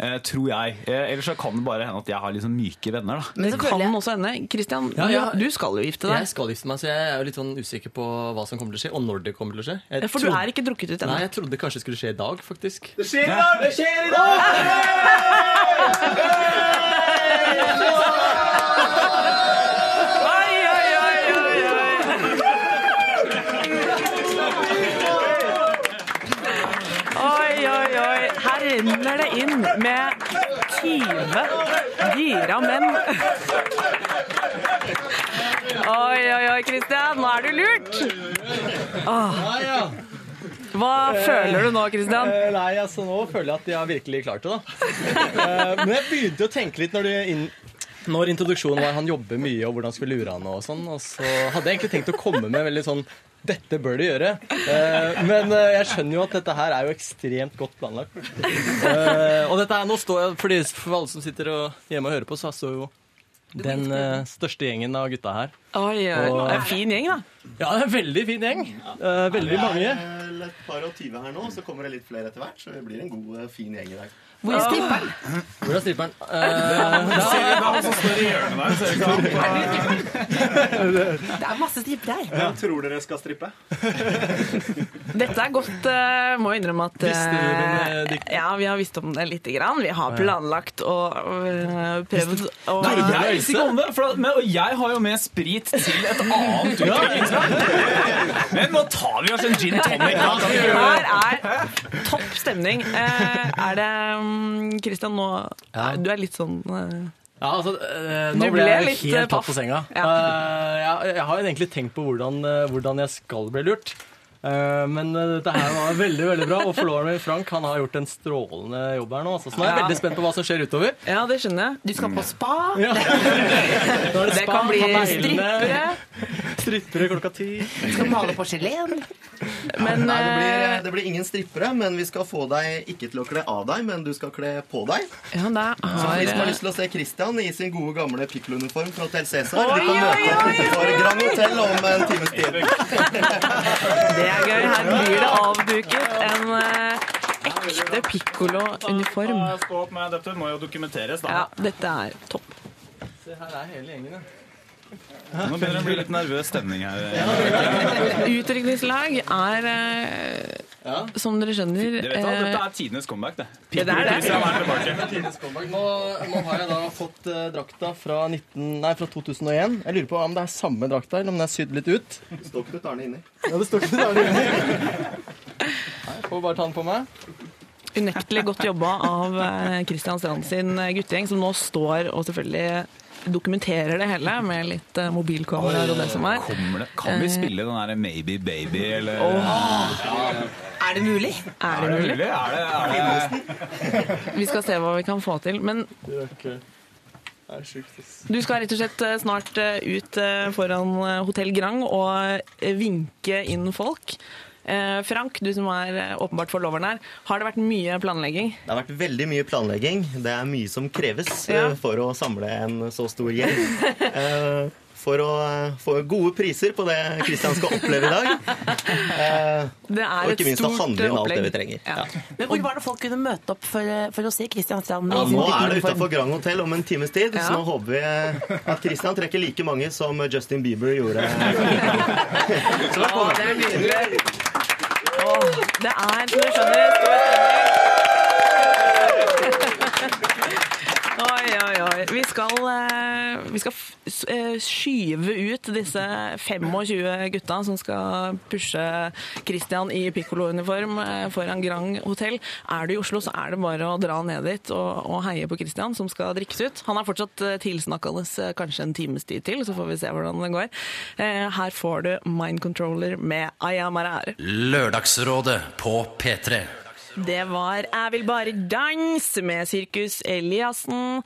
eh, tror jeg. Eh, ellers så kan det bare hende at jeg har liksom myke venner, da. Men Det kan jeg også hende. Christian, Ja, ja. du skal jo gifte deg. Jeg skal gifte meg, så jeg er jo litt sånn usikker på hva som kommer til å skje, og når det kommer til å skje. Jeg For du er ikke drukket ut Nei, jeg trodde det kanskje skulle skje i dag, faktisk. Det skjer i dag! Det skjer i oi. Renner det inn med 20 gira menn. Oi, oi, oi, Christian, nå er du lurt. Åh. Hva føler du nå, Christian? Eh, Nei, altså nå føler jeg at de har virkelig klart det, da. Eh, Men jeg begynte å tenke litt når, når introduksjonen var han jobber mye, og hvordan skulle lure han og sånn. Og så hadde jeg egentlig tenkt å komme med veldig sånn dette bør du gjøre. Eh, Men jeg skjønner jo at dette her er jo ekstremt godt planlagt. Og dette her, nå står jeg, For alle som sitter hjemme og hører på, så står jo den uh, største gjengen av gutta her. Oi, oi, Og- det er en fin gjeng, da. Ja, det er en veldig fin gjeng. Uh, Veldig mange. Vi er et par og tyve her nå, så kommer det litt flere etter hvert. Så det blir en god, eh, fin gjeng i dag. Hvor er stripperen? Hvor er stripperen? Eh, Det er masse strippere her. Hvem tror dere skal strippe? Dette er godt, Uh, må jeg innrømme at uh, det? Ja, vi har visst om det lite grann. Vi har planlagt og uh, prøvd å Nei, jeg visste ikke om det, for, men, og jeg har jo med sprit til et annet utviklingslag. Men nå tar vi oss en gin tonic. Her er topp stemning. Eh, er det mm, Christian, nå Ja. Du er litt sånn eh, Ja, altså, eh, nå ble jeg eh, helt tatt paff. på senga. Ja. Eh, jeg, jeg har egentlig tenkt på hvordan, eh, hvordan jeg skal bli lurt. Eh, men eh, dette her var veldig veldig bra, og forloveren min Frank han har gjort en strålende jobb her nå. Altså. Så nå er jeg Ja. veldig spent på hva som skjer utover. Ja, det skjønner jeg. Du skal på spa. Ja. Er Det spa, kan bli strippere. Strippere klokka ti. Du skal male porselen. Men Nei, det blir, eh, det blir ingen strippere, men vi skal få deg ikke til å kle av deg, men du skal kle på deg. ja, det Så hvis man har lyst til å se Christian i sin gode gamle piccolo-uniform fra Hotell Cæsar, du kan møte utenfor Grand Hotel om en times tid. Det er gøy. Her blir det avduket en eh, ekte pikkolo-uniform. Stå opp med dette må jo dokumenteres, da. Ja, dette er topp. Se, her er hele gjengen, ja. Nå begynner det å bli litt nervøs stemning her. Utrykningslag er, eh, Ja. som dere skjønner Det vet eh, Dette er tidenes comeback, det. Ja, det er det. Nå, nå har jeg da fått eh, drakta fra, 19, nei, fra 2001. Jeg lurer på om det er samme drakta, eller om den er sydd litt ut. Det står Knut Arne inni. Ja, det står ikke det. det. Nei, jeg får bare ta den på meg. Unektelig godt jobba av Kristian Christian Strand sin guttegjeng, som nå står og selvfølgelig dokumenterer det hele med litt uh, mobilkameraer og det som er. Det? Kan vi spille den der Maybe Baby, eller Er det mulig? Er det mulig? Er det, er det Vi skal se hva vi kan få til. Men du skal rett og slett eh, snart eh, ut eh, foran eh, Hotell Grang og eh, vinke inn folk. Eh, Frank, du som er eh, åpenbart forloveren her, har det vært mye planlegging? Det har vært veldig mye planlegging. Det er mye som kreves Ja. eh, for å samle en så stor gjeng. Eh, For å få gode priser på det Kristian skal oppleve i dag. Eh, Det er Og ikke minst å handle inn alt det vi trenger. Ja. Men hvor var det folk kunne møte opp for, for å se Christian Strand? Ja, nå er det utafor Grand Hotel om en times tid, Ja. så nå håper vi at Christian trekker like mange som Justin Bieber gjorde. Så Å, det er som du skjønner, stor stemning. Oi, oi. Vi skal, eh, vi skal eh, skyve ut disse 25 gutta som skal pushe Christian i piccolo-uniform eh, foran Grand Hotell. Er du i Oslo, så er det bare å dra ned dit og, og heie på Christian, som skal drikkes ut. Han er fortsatt tilsnakkende kanskje en times tid til, så får vi se hvordan det går. Her får du Mind Controller med Aya Marar. Lørdagsrådet på P3. Det var Jeg vil bare danse med Sirkus Eliassen.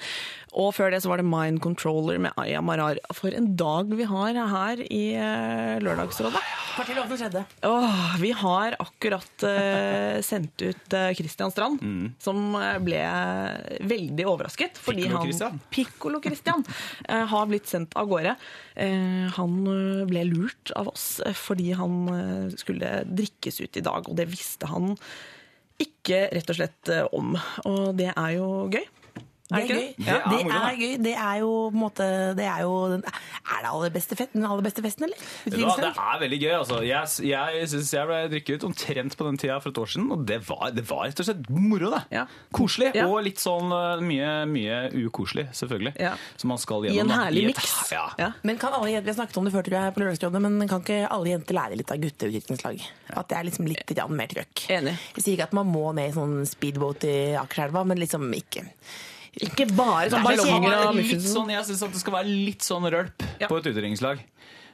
Og før det så var det Mind Controller med Aya Marar. For en dag vi har her i eh, Lørdagsrådet. Partiloven som skjedde. Åh, vi har akkurat uh, sendt ut Kristian uh, Strand, som eh, ble veldig overrasket. Fordi han? Piccolo-Christian eh, har blitt sendt av gårde. Eh, han eh, ble lurt av oss eh, fordi han eh, skulle drikkes ut i dag, og det visste han ikke rett og slett eh, om. Og det er jo gøy. Er det det? er gøy. er det er gøy. Det er jo på en måte Det er jo Er det aller beste fest, den aller beste festen, eller? Ja, det er veldig gøy. altså. Jeg, jeg syns jeg ble drikket ut omtrent på den tida for et år siden, og det var, det var rett og slett moro. det. Ja. Koselig, Ja. og litt sånn uh, mye, mye ukoselig, selvfølgelig. Ja. Som man skal gjennom. I en herlig miks. Ja. Ja. Men kan alle jenter, Vi har snakket om det før tror jeg, på Lørdagsrådet, men kan ikke alle jenter lære litt av gutteutviklingslag? At det er liksom litt mer trøkk. Enig. Jeg sier ikke at man må ned i sånn speedboat i Akerselva, men liksom ikke. Ikke bare sånn er ballonger og litt sånn, jeg syns det skal være litt sånn rølp Ja. på et utdrikningslag.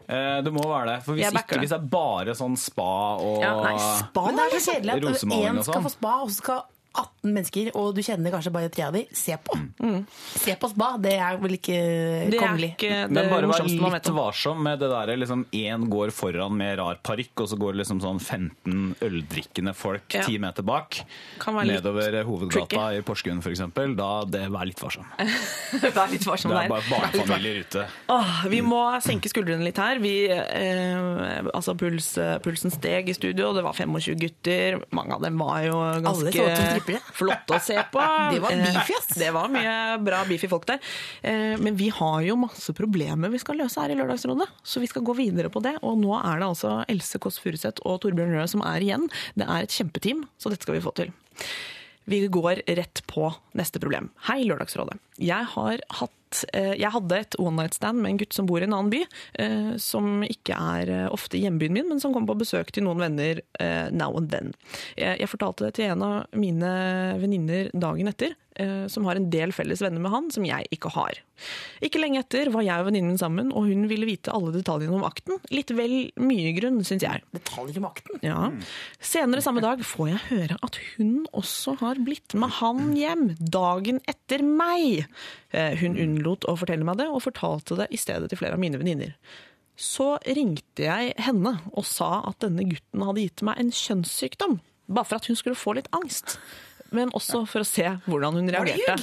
Eh, Det må være det. For hvis ikke, hvis det er bare sånn spa og Ja, nei, spa Men det er så kjedelig at én skal sånn. få spa, og så skal 18 mennesker, og du kjenner kanskje bare tre av dem, se på. Se på spa, det er vel ikke Mm. Det er kongelig. ikke det Men bare vær litt varsom med det derre liksom én går foran med rar parykk, og så går det liksom sånn 15 øldrikkende folk Ja. ti meter bak nedover hovedgata tricky. i Porsgrunn f.eks. Da det, vær litt varsom. Vær litt varsom Det er bare barnefamilier ute. Åh, vi må senke skuldrene litt her. Vi, eh, altså puls, pulsen steg i studio, det var 25 gutter. Mange av dem var jo Alle så ganske strippere. flotte å se på. Det var Eh, beefy, ass. Det var mye bra beefy folk der. Eh, Men vi har jo masse problemer vi skal løse her i Lørdagsrådet, så vi skal gå videre på det. Og nå er det altså Else Kåss Furuseth og Torbjørn Røe som er igjen. Det er et kjempeteam, så dette skal vi få til. Vi går rett på neste problem. Hei, Lørdagsrådet. Jeg, har hatt, eh, jeg hadde et one night stand med en gutt som bor i en annen by, eh, som ikke er eh, ofte i hjembyen min, men som kommer på besøk til noen venner now and then. Jeg, fortalte det til en av mine venninner dagen etter, som har en del felles venner med han, som jeg ikke har. Ikke lenge etter var jeg og venninnen min sammen, og hun ville vite alle detaljene om akten. Litt vel mye grunn, syns jeg. Detaljer om akten. Ja. Senere samme dag får jeg høre at hun også har blitt med han hjem dagen etter meg. Eh, Hun unnlot å fortelle meg det, og fortalte det i stedet til flere av mine venninner. Så ringte jeg henne og sa at denne gutten hadde gitt meg en kjønnssykdom, bare for at hun skulle få litt angst. Men også for å se hvordan hun reagerte.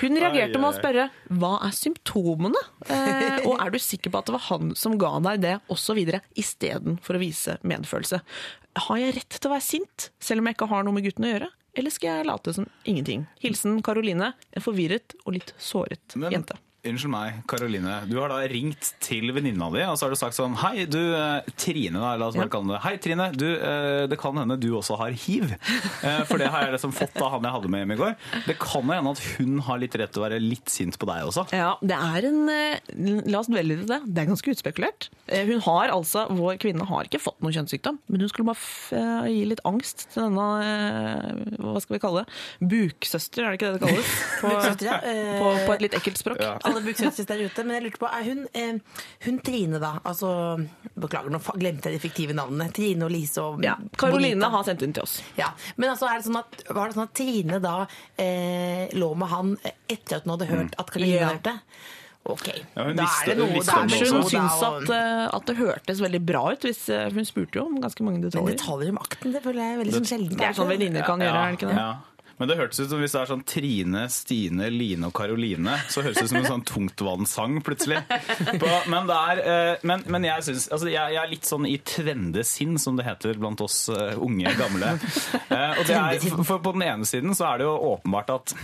Hun reagerte med å spørre hva er symptomene, eh, og er du sikker på at det var han som ga deg det, osv., istedenfor å vise medfølelse. Har jeg rett til å være sint, selv om jeg ikke har noe med gutten å gjøre? Eller skal jeg late som ingenting? Hilsen Karoline, en forvirret og litt såret Men- jente. Unnskyld meg, Karoline. Du har da ringt til venninna di og så har du sagt sånn Hei, du eh, Trine, da, la oss bare Ja. kalle det. Hei, Trine. Du, eh, det kan hende du også har hiv. Eh, For det har jeg liksom fått av han jeg hadde med hjem i går. Det kan hende at hun har litt rett til å være litt sint på deg også. Ja, det er en La oss dvele litt i det. Det er ganske utspekulert. Hun har altså, Vår kvinne har ikke fått noen kjønnssykdom, men hun skulle bare f gi litt angst til denne Hva skal vi kalle det? Buksøster, er det ikke det det kalles? På, ja. På, på et litt ekkelt språk. Alle buksøstres der ute. Men jeg lurte på, er hun, eh, hun Trine, da? Altså, beklager, nå glemte jeg de fiktive navnene. Trine og Lise og Ja, Karoline Bonita. har sendt hun til oss. Ja, Men altså, er det sånn at, var det sånn at Trine da eh, lå med han etter at hun hadde hørt at Karoline Ja. hørte? Ok, Ja, hun da visste- er det hun noe visste da er det det Kanskje noe hun da, syns og- at, eh, at det hørtes veldig bra ut, hvis eh, hun spurte jo om ganske mange Men detaljer. detaljer om akten, det føler jeg er veldig sånn sjelden. Det er sånn venninner kan gjøre, er det ikke det? Ja. Men det hørtes ut som hvis det er sånn Trine, Stine, Line og Karoline, så høres det ut som en sånn tungtvannssang plutselig. På, men, det er, eh, men, men jeg syns altså jeg, jeg er litt sånn i trendesinn, som det heter blant oss eh, unge gamle. Eh, og det er, for, på den ene siden så er det jo åpenbart at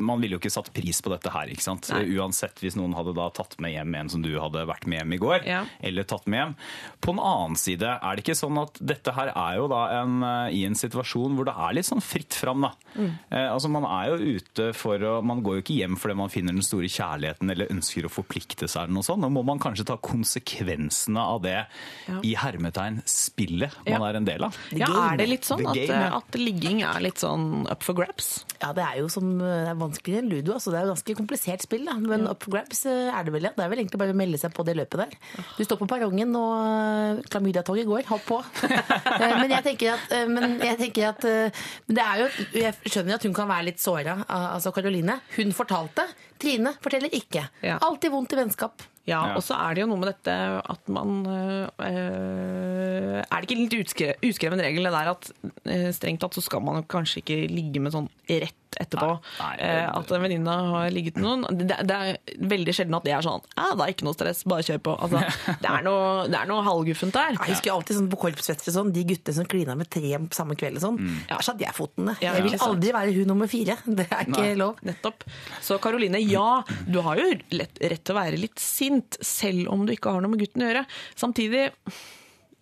man ville jo ikke satt pris på dette her, ikke sant? Nei. Uansett hvis noen hadde da tatt med hjem en som du hadde vært med hjem i går, Ja. eller tatt med hjem. På den annen side er det ikke sånn at dette her er jo da en, i en situasjon hvor det er litt sånn fritt fram, da. Eh, altså Man er jo ute for å Man går jo ikke hjem fordi man finner den store kjærligheten eller ønsker å forplikte seg eller noe sånt. Nå må man kanskje ta konsekvensene av det Ja. i hermetegn spillet man Ja. er en del av. Ja. Er det litt sånn at, eh, ja. at ligging er litt sånn up for grabs? Ja, det er jo som, det er vanskeligere enn ludo. Altså, det er jo ganske komplisert spill, da. Men up for grabs eh, er det vel, ja. Det er vel egentlig bare å melde seg på det løpet der. Du står på perrongen, og eh, klamydiatoget går. Hopp på. Eh, men jeg tenker at, eh, men jeg tenker at eh, det er jo, Jeg skjønner at hun kan være litt såra, al- altså Karoline. Hun fortalte. Trine forteller ikke. Ja. Alltid vondt i vennskap. Ja, Ja. og så er det jo noe med dette at man øh, Er det ikke litt utskre, uskreven regel det der at øh, strengt tatt så skal man kanskje ikke ligge med sånn rett etterpå? Nei, nei, Eh, at en venninne har ligget med noen. Det, det er veldig sjelden at det er sånn Ja, det er ikke noe stress, bare kjør på. Altså, det, er noe, det er noe halvguffent der. Jeg husker alltid sånn på korpsfester sånn, de guttene som klina med tre samme kveld og sånn. Der satt jeg fotene. Ja, jeg vil aldri være hun nummer fire. Det er ikke Nei. lov. Nettopp. Så Karoline, ja, du har jo lett, rett til å være litt sint, selv om du ikke har noe med gutten å gjøre. Samtidig,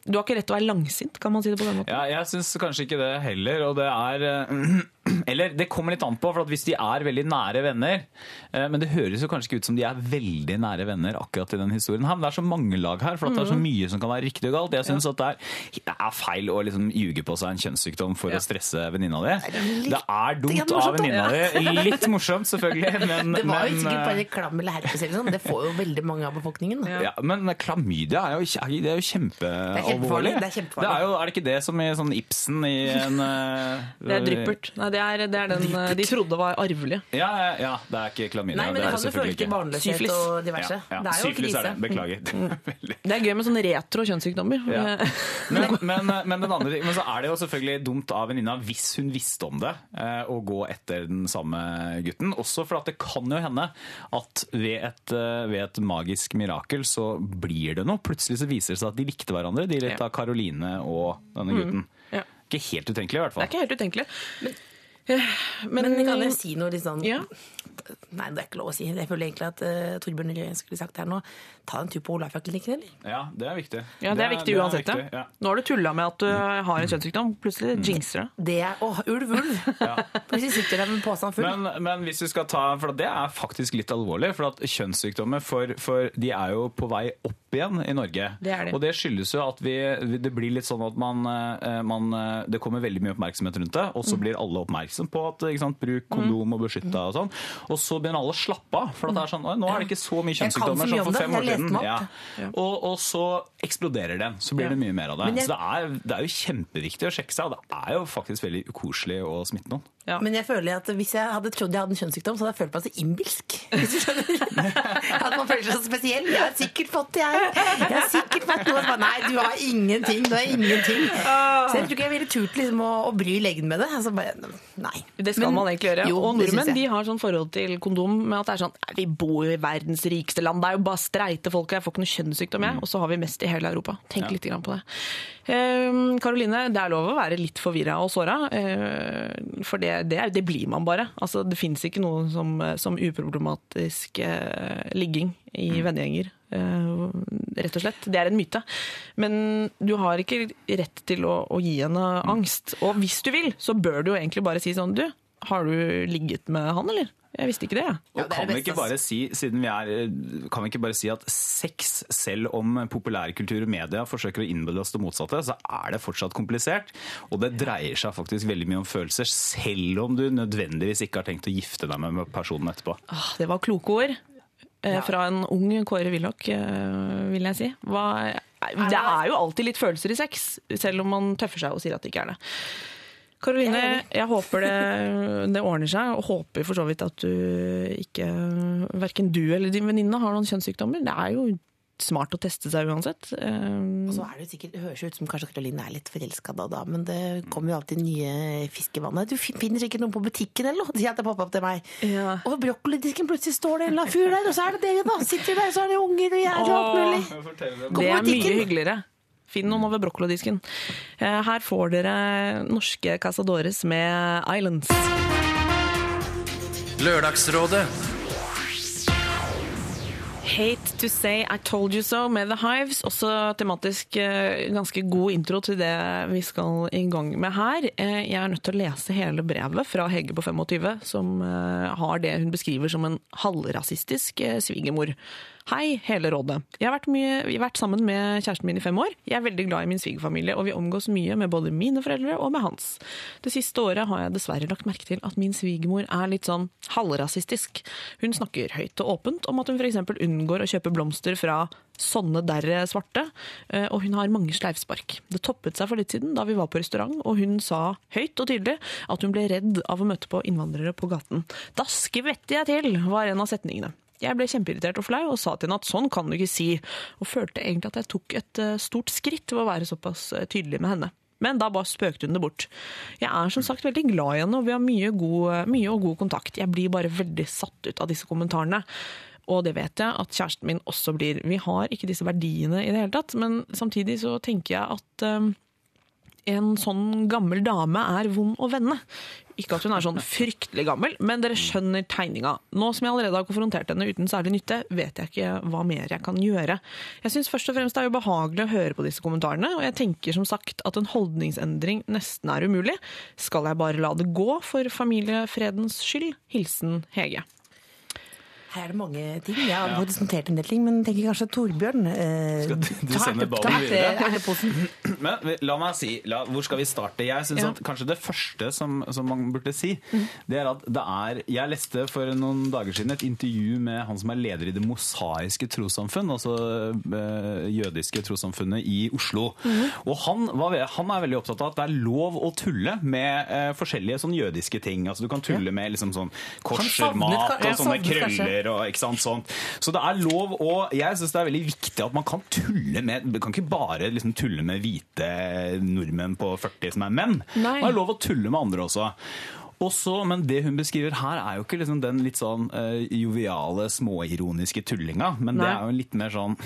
du har ikke rett til å være langsint, kan man si det på den måten? Ja, jeg syns kanskje ikke det heller. Og det er, eh, Eller det kommer litt an på, for at hvis de er veldig nære venner eh, Men det høres jo kanskje ikke ut som de er veldig nære venner akkurat i den historien her, men det er så mange lag her, for at det er så mye som kan være riktig og galt. Jeg syns at det er, det er feil å liksom ljuge på seg en kjønnssykdom for å stresse venninna di. Det er dumt av venninna di. Litt morsomt, selvfølgelig, men, Det var jo sikkert eh, bare klam eller herpes eller sånn. Det får jo veldig mange av befolkningen. Da. ja, men klamydia er jo, det er jo kjempealvorlig. det er kjempefarlig. Det er, jo, er det ikke det som i sånn Ibsen i en eh, Det er dryppert. Nei, det er, det er den eh, de trodde var arvelig. Ja, ja, ja, det er ikke klamydia. Nei, men det kan jo selvfølgelig føre til barnløshet Syfilis. og diverse. Ja, ja. Det er jo Syfilis krise. er det. Beklager. Veldig. Det er gøy med sånne retro kjønnssykdommer. Ja. Eh, Men, men, men, den andre, men så er det jo selvfølgelig dumt av venninna hvis hun visste om det, eh, å gå etter den samme gutten. Også for at det kan jo hende at ved et, eh, ved et magisk mirakel så blir det noe. Plutselig så viser det seg at de likte hverandre, de litt av Karoline og denne gutten. Ja. Ikke helt utenkelig i hvert Det er ikke helt utenkelig. Men, Men kan jeg si noe litt sånn Ja. Nei, det er ikke lov å si. Jeg føler egentlig at uh, Torbjørn Røe skulle sagt det her nå Ta en tur på Olafia-klinikken, eller? Ja, det er viktig. Ja, det er viktig uansett. viktig, ja. ja. Nå har du tulla med at du har en kjønnssykdom. Plutselig jinxer det. Det er Åh, ulv, ulv! Plutselig sitter der med posen full. Men, men hvis vi skal ta, for det er faktisk litt alvorlig, for at kjønnssykdommer for, for de er jo på vei opp igjen i Norge. Det er det. Og det skyldes jo at vi, det blir litt sånn at man, eh, man eh, Det kommer veldig mye oppmerksomhet rundt det, og Mm. så blir alle oppmerksom på at ikke sant, bruk kondom og beskytta og sånn. Og så begynner alle å slappe av, for at det er sånn nå er det ikke så mye Jeg kan så kjønnssykdommer som for fem år siden. Meg Ja. Ja. Og, og så eksploderer det. Så blir det mye mer av det. Jeg- Så det er, det er jo kjempeviktig å sjekke seg, og det er jo faktisk veldig ukoselig å smitte noen. Ja. Men jeg føler at hvis jeg hadde trodd jeg hadde en kjønnssykdom, så hadde jeg følt meg så innbilsk. Hvis du skjønner? At man føler seg så spesiell. Jeg har sikkert fått det, jeg. Jeg har sikkert vært noe Nei, du har ingenting. Du har ingenting. Så jeg tror ikke jeg ville turt liksom, å, å bry legen med det. Altså bare, nei. Det skal Men- man egentlig gjøre. Jo, og nordmenn de har sånn forhold til kondom med at det er sånn Vi bor jo i verdens rikeste land, det er jo bare streite folk, jeg får ikke noe kjønnssykdom, jeg. Og så har vi mest i hele Europa. Tenk litt grann på det. Karoline, Karoline, det er lov å være litt forvirra og såra, Uh, for det, det, det blir man bare. Altså, det fins ikke noe som, som uproblematisk eh, ligging i vennegjenger. eh, rett og slett. Det er en myte. Men du har ikke rett til å, å gi henne angst. Og hvis du vil, så bør du jo egentlig bare si sånn Du, har du ligget med han, eller? Jeg visste ikke det, jeg. Ja, Og det er kan det vi ikke bare si, siden vi er, kan vi ikke bare si at sex, selv om populærkultur og media forsøker å innbille oss det motsatte, så er det fortsatt komplisert. Og det dreier seg faktisk veldig mye om følelser, selv om du nødvendigvis ikke har tenkt å gifte deg med personen etterpå. Ah, Det var kloke ord. eh, Fra en ung Kåre Willoch, eh, vil jeg si. Hva, det er jo alltid litt følelser i sex, selv om man tøffer seg og sier at det ikke er det. Karoline, jeg håper det, det ordner seg, og håper for så vidt at du ikke Verken du eller din venninne har noen kjønnssykdommer. Det er jo smart å teste seg uansett. Eh, Og så er det sikkert, det høres ut som kanskje Karoline er litt forelska da, da, men det kommer jo alltid nye fisk i vannet. Du finner sikkert noen på butikken eller noe, sier at det popper opp til meg. Ja. Og ved brokkolidisken plutselig står det en eller annen fyr der, og så er det dere, da. Sitter der, så er det unger og jeg og alt mulig. Det er mye hyggeligere. Finn noen over brokkolodisken. Eh, Her får dere norske Casadores med Islands. Lørdagsrådet. Hate to say I told you so med The Hives. Også tematisk eh, ganske god intro til det vi skal i gang med her. Eh, Jeg er nødt til å lese hele brevet fra Hege på 25, som har det hun beskriver som en halvrasistisk svigermor. Hei, hele rådet. Jeg har vært, mye, vært sammen med kjæresten min i fem år. Jeg er veldig glad i min svigerfamilie, og vi omgås mye med både mine foreldre og med hans. Det siste året har jeg dessverre lagt merke til at min svigermor er litt sånn halvrasistisk. Hun snakker høyt og åpent om at hun f.eks. unngår å kjøpe blomster fra sånne derre svarte, eh, og hun har mange sleivspark. Det toppet seg for litt siden da vi var på restaurant, og hun sa høyt og tydelig at hun ble redd av å møte på innvandrere på gaten. Da skvetter jeg til, var en av setningene. Jeg ble kjempeirritert og flau og sa til henne at sånn kan du ikke si, og følte egentlig at jeg tok et eh, stort skritt ved å være såpass eh, tydelig med henne. Men da bare spøkte hun det bort. Jeg er som sagt veldig glad i henne, og vi har mye, god, mye og god kontakt. Jeg blir bare veldig satt ut av disse kommentarene. Og det vet jeg at kjæresten min også blir. Vi har ikke disse verdiene i det hele tatt, men samtidig så tenker jeg at eh, en sånn gammel dame er vond å vende. Ikke at hun er sånn fryktelig gammel, men dere skjønner tegninga. Nå som jeg allerede har konfrontert henne uten særlig nytte, vet jeg ikke hva mer jeg kan gjøre. Jeg syns først og fremst det er ubehagelig å høre på disse kommentarene, og jeg tenker som sagt at en holdningsendring nesten er umulig. Skal jeg bare la det gå for familiefredens skyld? Hilsen Hege. Her er det mange ting. Jeg har ja. notert en del ting, men tenker kanskje Torbjørn eh, Skal du- du sender ballen videre? Men la meg si, la, hvor skal vi starte? Jeg synes Ja. at Kanskje det første som, som man burde si, det er at det er Jeg leste for noen dager siden et intervju med han som er leder i Det mosaiske trossamfunn, altså eh, jødiske trossamfunnet i Oslo. Og han, var, han er veldig opptatt av at det er lov å tulle med eh, forskjellige sånn jødiske ting. Altså Du kan tulle med liksom sånn savnet koshermat og sånne krøller. kanskje. Krøller og ikke sant, sånt. Så det er lov å Jeg syns det er veldig viktig at man kan tulle med Du kan ikke bare liksom tulle med hvite nordmenn på 40 som er menn. Nei. Det er lov å tulle med andre også. Også, men det hun beskriver her, er jo ikke liksom den litt sånn uh, joviale, småironiske tullinga. Men det er jo litt mer sånn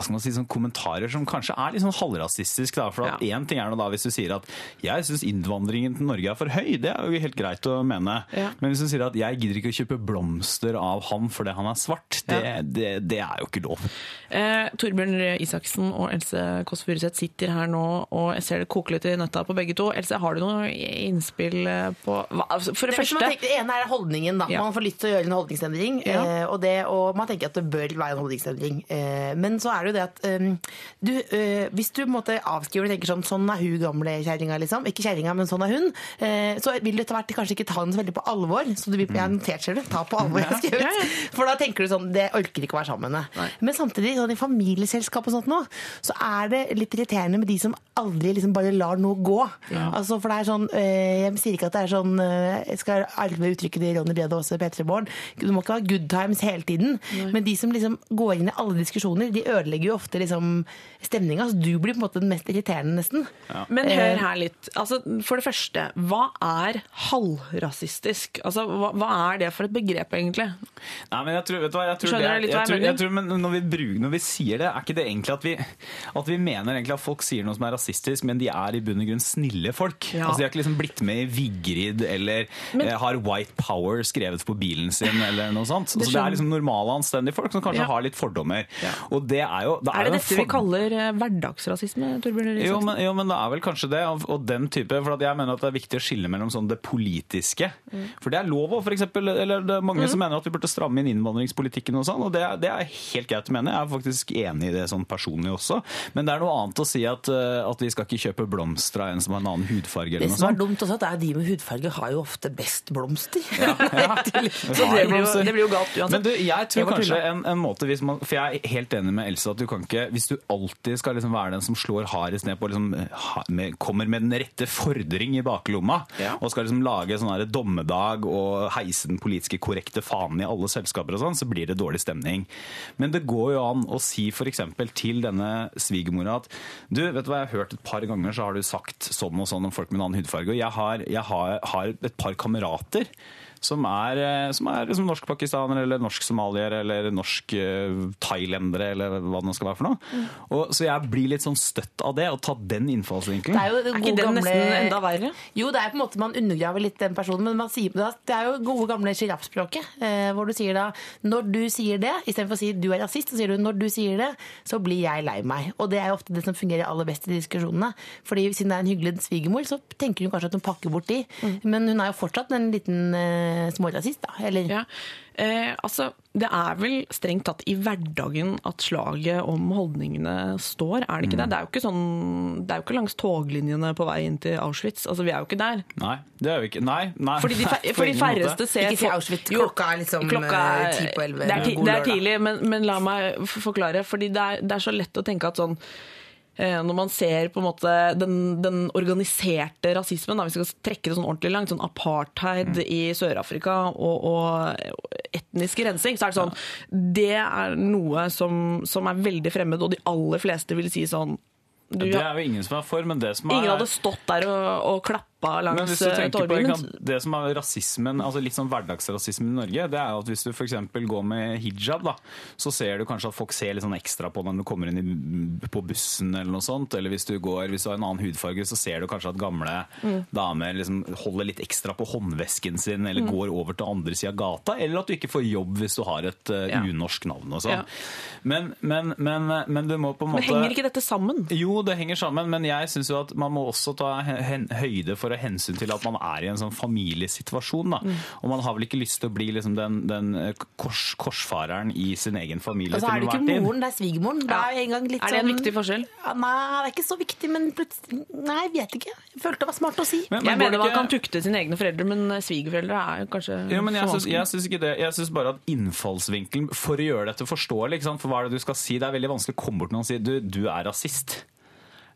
hva skal man si, sånn kommentarer som kanskje er litt sånn halvrasistisk. Da. For at Ja. én ting er da hvis du sier at 'jeg syns innvandringen til Norge er for høy', det er jo helt greit å mene. Ja. Men hvis du sier at 'jeg gidder ikke å kjøpe blomster av han fordi han er svart', det, Ja. det, det er jo ikke lov. Eh, Torbjørn Røe Isaksen og Else Kåss Furuseth sitter her nå, og jeg ser det koker litt i nøtta på begge to. Else, har du noe innspill eh, på hva, altså, For det Det, første tenker, det ene er holdningen. da. Ja. Man får lyst til å gjøre en holdningsendring. Ja. eh, Og, det, og man tenker at det bør være en holdningsendring. Eh, Men så er det jo det at um, du, uh, hvis du på en måte avskriver og tenker sånn Sånn er hun gamle kjerringa, liksom. Ikke kjerringa, men sånn er hun. Uh, Så vil du etter hvert kanskje ikke ta henne så veldig på alvor. Så du vil, jeg har notert, ser du. Ta på alvor, jeg har skrevet. Ja, ja. For da tenker du sånn Det orker ikke å være sammen med henne. Men samtidig, sånn i familieselskap og sånt nå, så er det litt irriterende med de som aldri liksom bare lar noe gå. Altså, for det er sånn uh, Jeg sier ikke at det er sånn Jeg skal arve uttrykket til Ronny Brede Aase P3 Morgen. Du må ikke ha good times hele tiden. Men de som liksom går inn i alle diskusjoner, de ødelegger jo ofte liksom stemninga. Så du blir på en måte den mest irriterende, nesten. Men Eh, hør her litt. Altså, for det første, hva er halvrasistisk? Altså, hva, hva er det for et begrep, egentlig? Nei, men jeg tror, vet du hva, jeg tror, Skjønner det, du litt hva jeg tror, mener? jeg tror men når vi, bruker, når vi sier det, er ikke det egentlig at vi, at vi mener egentlig at folk sier noe som er rasistisk, men de er i bunn og grunn snille folk. Ja. Altså, de har ikke liksom blitt med i Vigrid eller Men- eh, har White Power skrevet på bilen sin eller noe sånt. Altså, det, er liksom normale, anstendige folk som kanskje Ja. har litt fordommer. Ja. Og det er jo det Er det jo en dette vi kaller eh, hverdagsrasisme, jo men, jo, men det er vel kanskje det. Og, og den type, for jeg mener at det er viktig å skille mellom sånn det politiske. Mm. For det er lov for eksempel, eller det er mange som mener at vi burde stramme inn innvandringspolitikken og sånn, og det, er- det er helt greit å mene. Jeg er faktisk enig i det sånn personlig også. Men det er noe annet å si at, eh, at vi skal ikke kjøpe blomster av en som har en annen hudfarge eller Det noe som er sånt. dumt også, at det er de med hudfarge har jo ofte best blomster. Så det blir, jo, det blir jo galt uansett. Men du, jeg tror jeg kanskje en, en måte hvis man, For jeg er helt enig med At du kan ikke Hvis du alltid skal liksom være den som slår hardest ned på liksom, ha- med, Kommer med den rette fordring i baklomma Ja. og skal liksom lage sånn her dommedag og heise den politiske korrekte fanen i alle selskaper og sånn, så blir det dårlig stemning. Men det går jo an å si f.eks. til denne svigermora at du, vet du hva, jeg har hørt et par ganger så har du sagt sånn og sånn om folk med en annen hudfarge, og jeg har, jeg har, har et par kamerater som er, eh, som er liksom norsk-pakistanere eller norsk-somaliere eller norsk-thailendere eller hva det nå skal være for noe. Mm. Og, så jeg blir litt sånn støtt av det, og ta den innfallsvinkelen. Det er jo det Er ikke den gamle- nesten enda verre? Jo, det er på en måte man undergraver litt den personen, men man sier, det er jo gode gamle sjiraffspråket. Eh, hvor du sier da Når du sier det, istedenfor å si du er rasist, så sier du når du sier det, så blir jeg lei meg. Og det er jo ofte det som fungerer aller best i diskusjonene. Fordi siden det er en hyggelig svigermor, så tenker hun kanskje at hun pakker bort de. Men hun er jo fortsatt en liten eh, smårasist, da. Eller Ja. Eh, altså, det er vel strengt tatt i hverdagen at slaget om holdningene står, er det ikke det? Det er jo ikke sånn, det er jo ikke langs toglinjene på vei inn til Auschwitz. Altså, vi er jo ikke der. Nei, det er vi ikke Nei. nei Fordi de, fer, for de færreste ser Ikke si Auschwitz. Jo, Klokka er liksom, klokka er- eh, ti på elleve. Det er, det er tidlig, men, men la meg forklare. Fordi det er, det er så lett å tenke at sånn eh, når man ser på en måte den, den organiserte rasismen, da, vi skal trekke det sånn ordentlig langt, sånn apartheid Mm. i Sør-Afrika og, og etnisk rensing, så er det sånn Det er noe som, som er veldig fremmed, og de aller fleste vil si sånn du, Det er jo ingen som er for, men det som er Ingen hadde stått der og, og klappet sjappa langs hvis du tenker på Torgny. ikke Men sant, Det som er rasismen, altså litt sånn hverdagsrasismen i Norge, det er at hvis du f.eks. går med hijab, da, så ser du kanskje at folk ser litt sånn ekstra på deg når du kommer inn i, på bussen eller noe sånt. Eller hvis du går, hvis du har en annen hudfarge, så ser du kanskje at gamle Mm. damer liksom holder litt ekstra på håndvesken sin, eller går over til andre sida av gata. Eller at du ikke får jobb hvis du har et uh, Ja. unorsk navn og sånn. Ja. Men, men, men, men du må på en måte Men henger ikke dette sammen? jo, det henger sammen, men jeg syns jo at man må også ta høyde for å hensyn til at man er i en sånn familiesituasjon. Da. Mm. Og man har vel ikke lyst til å bli liksom den, den eh, kors, korsfareren i sin egen familie Og så er det ikke Martin. moren, det er svigermoren. Det er en gang litt Er det en sånn- viktig forskjell? Ja, nei, det er ikke så viktig, men plutselig Nei, jeg vet ikke. Jeg følte det var smart å si. Men- Jeg men jeg mener ikke... man kan tukte sine egne foreldre, men eh, svigerforeldre er jo kanskje Jo, men jeg for syns, vanskelig. jeg syns ikke det. Jeg syns bare at innfallsvinkelen for å gjøre dette forståelig ikke sant? For hva er det du skal si? Det er veldig vanskelig å komme bort til noen og si du, du er rasist.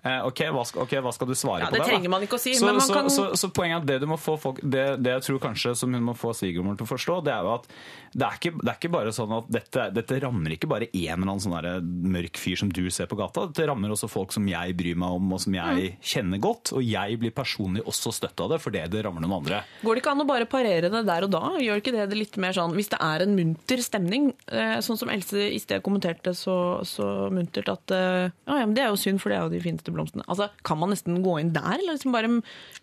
Eh, ok, hva skal, ok, hva skal du svare Ja, på det Det trenger man ikke å si, så, men man så, kan- så, så poenget er at det du må få folk det, det jeg tror kanskje som hun må få svigermoren til å forstå, det er jo at det er ikke, det er ikke bare sånn at dette, dette rammer ikke bare en eller annen sånn der mørk fyr som du ser på gata. Dette rammer også folk som jeg bryr meg om og som jeg kjenner godt. Og jeg blir personlig også støtta av det fordi det rammer noen andre. Går det ikke an å bare parere det der og da? Gjør ikke det det litt mer sånn Hvis det er en munter stemning, eh, sånn som Else i sted kommenterte så, så muntert at eh, ja, ja, men det er jo synd, for det er jo de fineste blomstene. Altså, Kan man nesten gå inn der, eller liksom bare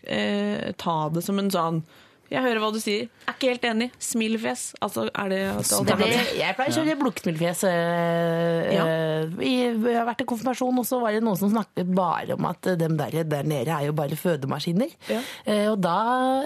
eh, ta det som en sånn jeg hører hva du sier. Er ikke helt enig. Smilefjes. Altså, er det et Det er det, jeg pleier å kjøre blukkesmilfjes. øh, Ja. øh, Jeg har vært i konfirmasjon, og så var det noen som snakket bare om at dem der, der nede er jo bare fødemaskiner. Ja. Eh, Og da,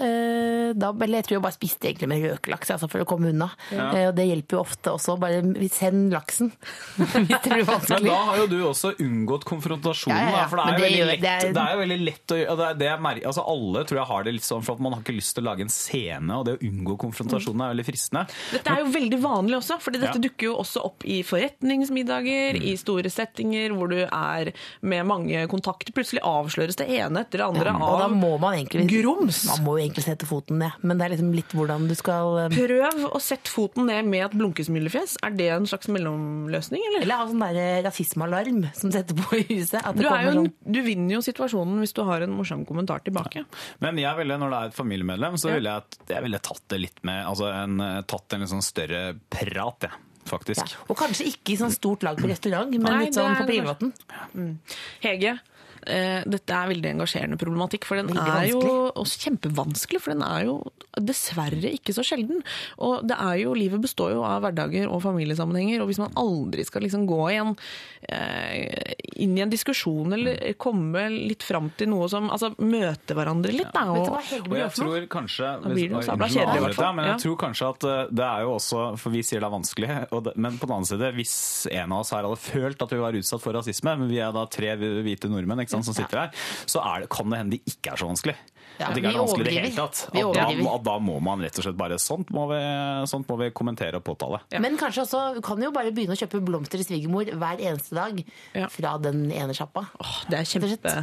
eh, da Eller jeg tror jeg bare spiste egentlig med røkelaks altså for å komme unna. Ja. Og det hjelper jo ofte også. Bare send laksen hvis det blir Men da har jo du også unngått konfrontasjonen. Ja, ja, ja. Da, for det er, jo det lett, det er- det er jo veldig lett å gjøre. og Det det mer, altså alle tror jeg har det litt sånn for at man har ikke lyst til å lage en scene, og det å unngå konfrontasjonen er veldig fristende. Dette er jo veldig vanlig også, fordi dette Ja. dukker jo også opp i forretningsmiddager, i store settinger hvor du er med mange kontakter. Plutselig avsløres det ene etter det andre Og da må man egentlig grums. Man må jo egentlig sette foten ned, men det er liksom litt hvordan du skal eh, Prøv å sette foten ned med et blunkesmilefjes. Er det en slags mellomløsning, eller? Eller ha sånn der rasismealarm som setter på i huset. At det Du, er jo, sånn en- du vinner jo situasjonen hvis du har en morsom kommentar tilbake. Men jeg ville, når det er et familiemedlem, så Ja. Ville jeg, jeg ville tatt det litt med altså en, tatt en litt sånn større prat, jeg, faktisk. ja. Og kanskje ikke i sånn stort lag på restaurant, men Nei, litt sånn på privaten. privaten. Hege, eh, dette er veldig engasjerende problematikk, for den er jo også kjempevanskelig, for den er jo dessverre ikke så sjelden. Og det er jo, livet består jo av hverdager og familiesammenhenger, og hvis man aldri skal liksom gå igjen eh, inn i en diskusjon eller komme litt fram til noe som Altså møte hverandre litt, da. Og, Og jeg tror kanskje Da blir det hvis- sabla kjedelig, i hvert fall. Men jeg tror kanskje at eh, det er jo også For vi sier det er vanskelig, og det, men på den annen side, hvis en av oss her hadde følt at vi var utsatt for rasisme, men vi er da tre hvite nordmenn ikke sant, som sitter her, så er det, kan det hende det ikke er så vanskelig. Ja, at det ikke er vanskelig i det hele tatt. At da, at da må man rett og slett bare Sånt må vi, sånt må vi kommentere og påtale. Men kanskje også kan jo bare begynne å kjøpe blomster til svigermor hver eneste dag Ja. fra den ene sjappa. Oh, det er kjempe...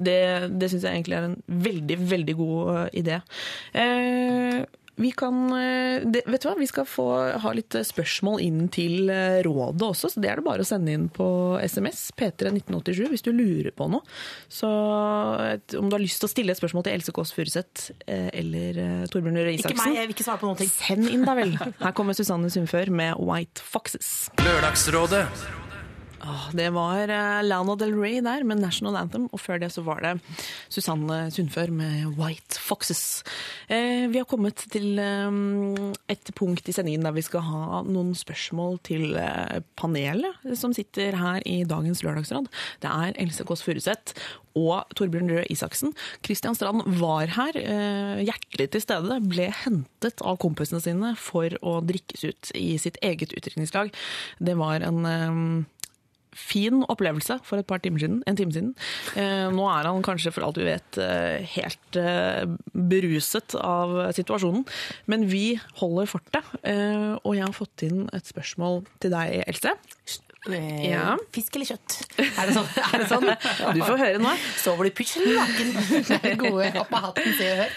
Det, det syns jeg egentlig er en veldig, veldig god eh, idé. Eh, vi kan eh, det, Vet du hva, vi skal få ha litt eh, spørsmål inn til eh, rådet også, så det er det bare å sende inn på SMS. P3 1987 hvis du lurer på noe. Så om du har lyst til å stille et spørsmål til Else Kåss Furuseth eller Torbjørn Røe Ikke meg, Isaksen. jeg vil ikke svare på noen ting. Send inn, da vel. Her kommer Susanne Sundfør med White Foxes. Lørdagsrådet. Åh, Det var eh, Lana Del Rey der med National Anthem, og før det så var det Susanne Sundfør med White Foxes. Eh, vi har kommet til eh, et punkt i sendingen der vi skal ha noen spørsmål til eh, panelet som sitter her i dagens lørdagsrad. Det er Else Kåss Furuseth og Torbjørn Røe Isaksen. Kristian Strand var her, eh, hjertelig til stede, ble hentet av kompisene sine for å drikkes ut i sitt eget utdrikningslag. Det var en eh, fin opplevelse for et par timer siden, en time siden. Eh, nå er han kanskje, for alt vi vet, eh, helt eh, beruset av situasjonen. Men vi holder fortet, eh, og jeg har fått inn et spørsmål til deg, Else. Ja. Fisk eller kjøtt? Er det sånn? Er det sånn? Du får høre nå. Sover du pysj naken? Gode opp av hatten, se og hør.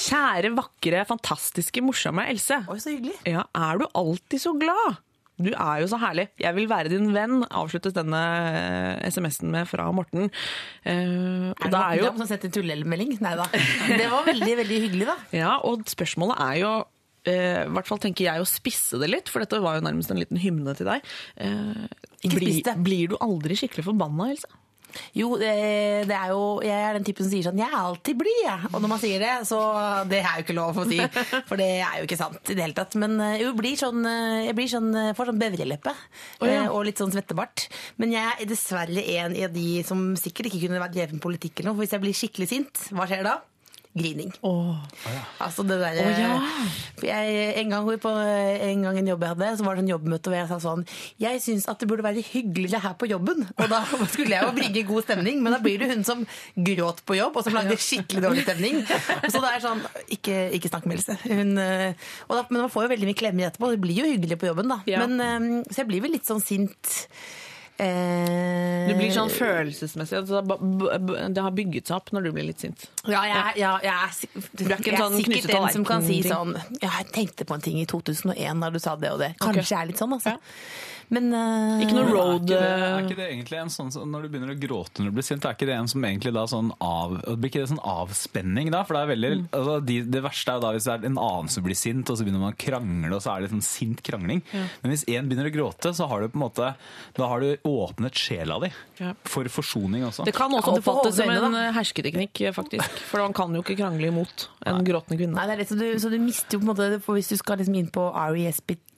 Kjære, vakre, fantastiske, morsomme Else. Oi, så hyggelig. Ja, er du alltid så glad? Du er jo så herlig. Jeg vil være din venn, avsluttes denne eh, SMS-en med fra Morten. Uh, og Er det da er jo som sendte en tullemelding? Nei da. Det var veldig, veldig hyggelig, da. Ja, og spørsmålet er jo eh, I hvert fall tenker jeg å spisse det litt, for dette var jo nærmest en liten hymne til deg. Ikke bli- spis det. Blir du aldri skikkelig forbanna, Else? Jo, det, det er jo Jeg er den typen som sier sånn 'Jeg er alltid blid', jeg. Og når man sier det, så Det er jo ikke lov å si. For det er jo ikke sant i det hele tatt. Men eh, jo, blir sånn, eh, jeg blir sånn, eh, får sånn bevreleppe. oh, ja. Og litt sånn svettebart. Men jeg er dessverre en av de som sikkert ikke kunne vært drevet med politikk eller noe. For hvis jeg blir skikkelig sint, hva skjer da? Grining. Altså det der, oh, ja. jeg, en, gang på, en gang en jobb jeg hadde, så var det en jobbmøte hvor jeg sa sånn Jeg syns at det burde være hyggeligere her på jobben. Og da skulle jeg jo bringe god stemning, men da blir det hun som gråt på jobb, og som lagde skikkelig dårlig stemning. Så det er sånn Ikke, ikke snakk med Else. Hun, eh, da, men man får jo veldig mye klemmer etterpå. Det blir jo hyggelig på jobben, da. Ja. Men, eh, så jeg blir vel litt sånn sint. Eh, Du blir sånn følelsesmessig. Altså, det har bygget seg opp når du blir litt sint. Ja, jeg, ja, jeg er, sik- er ikke en jeg er sånn sikkert den som kan si sånn Ja, jeg tenkte på en ting i 2001 da du sa det og det. Kanskje jeg er litt sånn, altså. Men uh, Ikke noe road Er ikke, det, eh, er ikke det egentlig en sånn Når du begynner å gråte når du blir sint, er ikke det en som egentlig da sånn av Blir ikke det sånn avspenning da? For det er veldig altså, de, Det verste er jo da hvis det er en annen som blir sint, og så begynner man å krangle, og så er det sånn sint krangling. Men hvis én begynner å gråte, så har du på en måte Da har du åpnet sjela di Ja. for forsoning også. Det kan også Ja, oppfattes som en eh, hersketeknikk, faktisk. For man kan jo ikke krangle imot en gråtende kvinne. Nei, det er litt, så, du, så du mister jo på en måte for Hvis du skal liksom inn på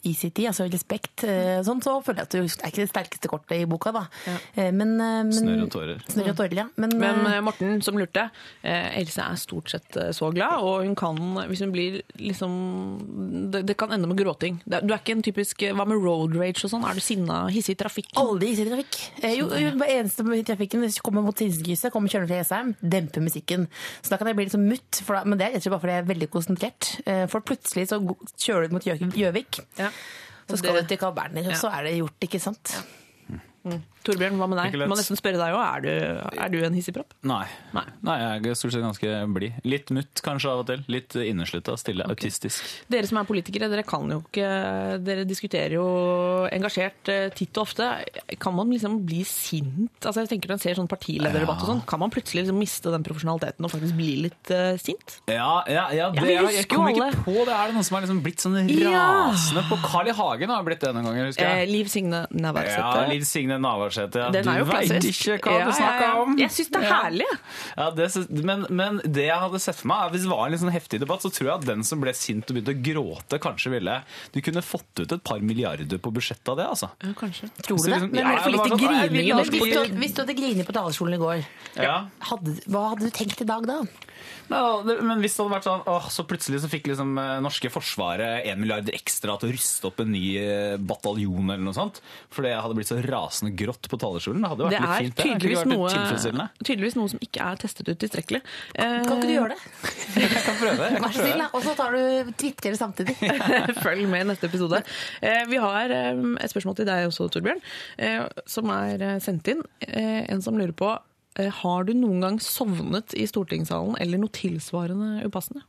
RESPECT, altså respekt, eh, sånn, så føler jeg at du er ikke det sterkeste kortet i boka, da. Ja. Men, eh, men snør og tårer. Snør og tårer, ja. Men, Men eh, eh, Morten, som lurte, eh, Else er stort sett eh, så glad, og hun kan, hvis hun blir liksom Det, det kan ende med gråting. Du er ikke en typisk eh, Hva med road rage og sånn? Er du sinna, hissig i trafikken? Aldri i trafikk. Eh, jo, jo, det eneste i trafikken hvis jeg kommer mot Sinsenkrysset, kommer kjørende fra Jessheim, demper musikken. Så da kan jeg bli litt sånn mutt, for da, men det er rett og slett bare fordi jeg er veldig konsentrert. Eh, For plutselig så kjører du mot Gjø- Gjøvik, Ja. Så skal Det- du til Carl Berner, og så er det gjort, ikke sant? Torbjørn, hva med deg? Må nesten spørre deg òg. Er, du- er du en hissigpropp? Nei. Nei. Nei, jeg er stort sett ganske blid. Litt mutt kanskje av og til. Litt inneslutta, stille, autistisk. Dere som er politikere, dere kan jo ikke Dere diskuterer jo engasjert eh, titt og ofte. Kan man liksom bli sint? Altså jeg tenker Når man ser sånn partilederdebatt og sånn, kan man plutselig liksom miste den profesjonaliteten og faktisk bli litt uh, sint? Ja, ja, ja, det, jeg, jeg kommer ikke alle. på det. Er det noen som har liksom blitt sånn rasende på Carl I. Hagen? Har blitt det noen ganger, husker Eh, jeg. Liv Signe Navarsete. Ja, Liv Signe Navarsete. Ja. Den er jo du veit ikke hva Ja, du snakker ja, ja. om. Jeg syns det er herlig. Ja, det, men, men det jeg hadde sett for meg, er hvis det var en litt sånn heftig debatt, så tror jeg at den som ble sint og begynte å gråte, kanskje ville Du kunne fått ut et par milliarder på budsjettet av det, altså. Ja, kanskje. Tror du det? Men ja, er det for lite sånn, grining i norsk politikk. Hvis du, hadde grinet på talerstolen i går, Ja. hadde, hva hadde du tenkt i dag da? Ja, det, men hvis det hadde vært sånn åh, Så plutselig så fikk liksom eh, norske forsvaret en milliard ekstra til å ruste opp en ny eh, bataljon eller noe sånt. Fordi jeg hadde blitt så rasende grått på talerstolen. Det hadde jo Det vært litt er fint. Det. Hadde tydeligvis ikke vært noe, litt tydeligvis noe som ikke er testet ut tilstrekkelig. Kan, Kan ikke du gjøre det? Jeg kan prøve. Jeg Vær så snill. Og så tar du Twitter samtidig. Følg med i neste episode. Eh, vi har eh, et spørsmål til deg også, Torbjørn, eh, som er sendt inn. Eh, en som lurer på har du noen gang sovnet i stortingssalen eller noe tilsvarende upassende?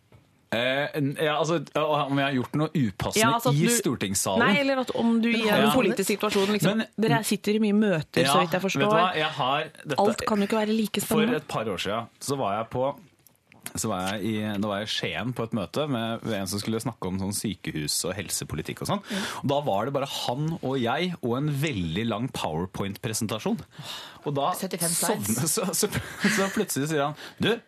Eh, ja, altså, om jeg har gjort noe upassende Ja, altså i du- stortingssalen? Nei, eller at om du i en politisk situasjon liksom, Men- Dere sitter i mye møter, så vidt jeg du hva? Jeg har dette, Alt kan jo ikke være like spennende. For et par år siden så var jeg på så var jeg i, da var jeg i Skien på et møte med en som skulle snakke om sånn sykehus og helsepolitikk. og sånn. Og Da var det bare han og jeg og en veldig lang powerpoint-presentasjon. Og da 75 sovne- så, så, så plutselig sier han du, eh,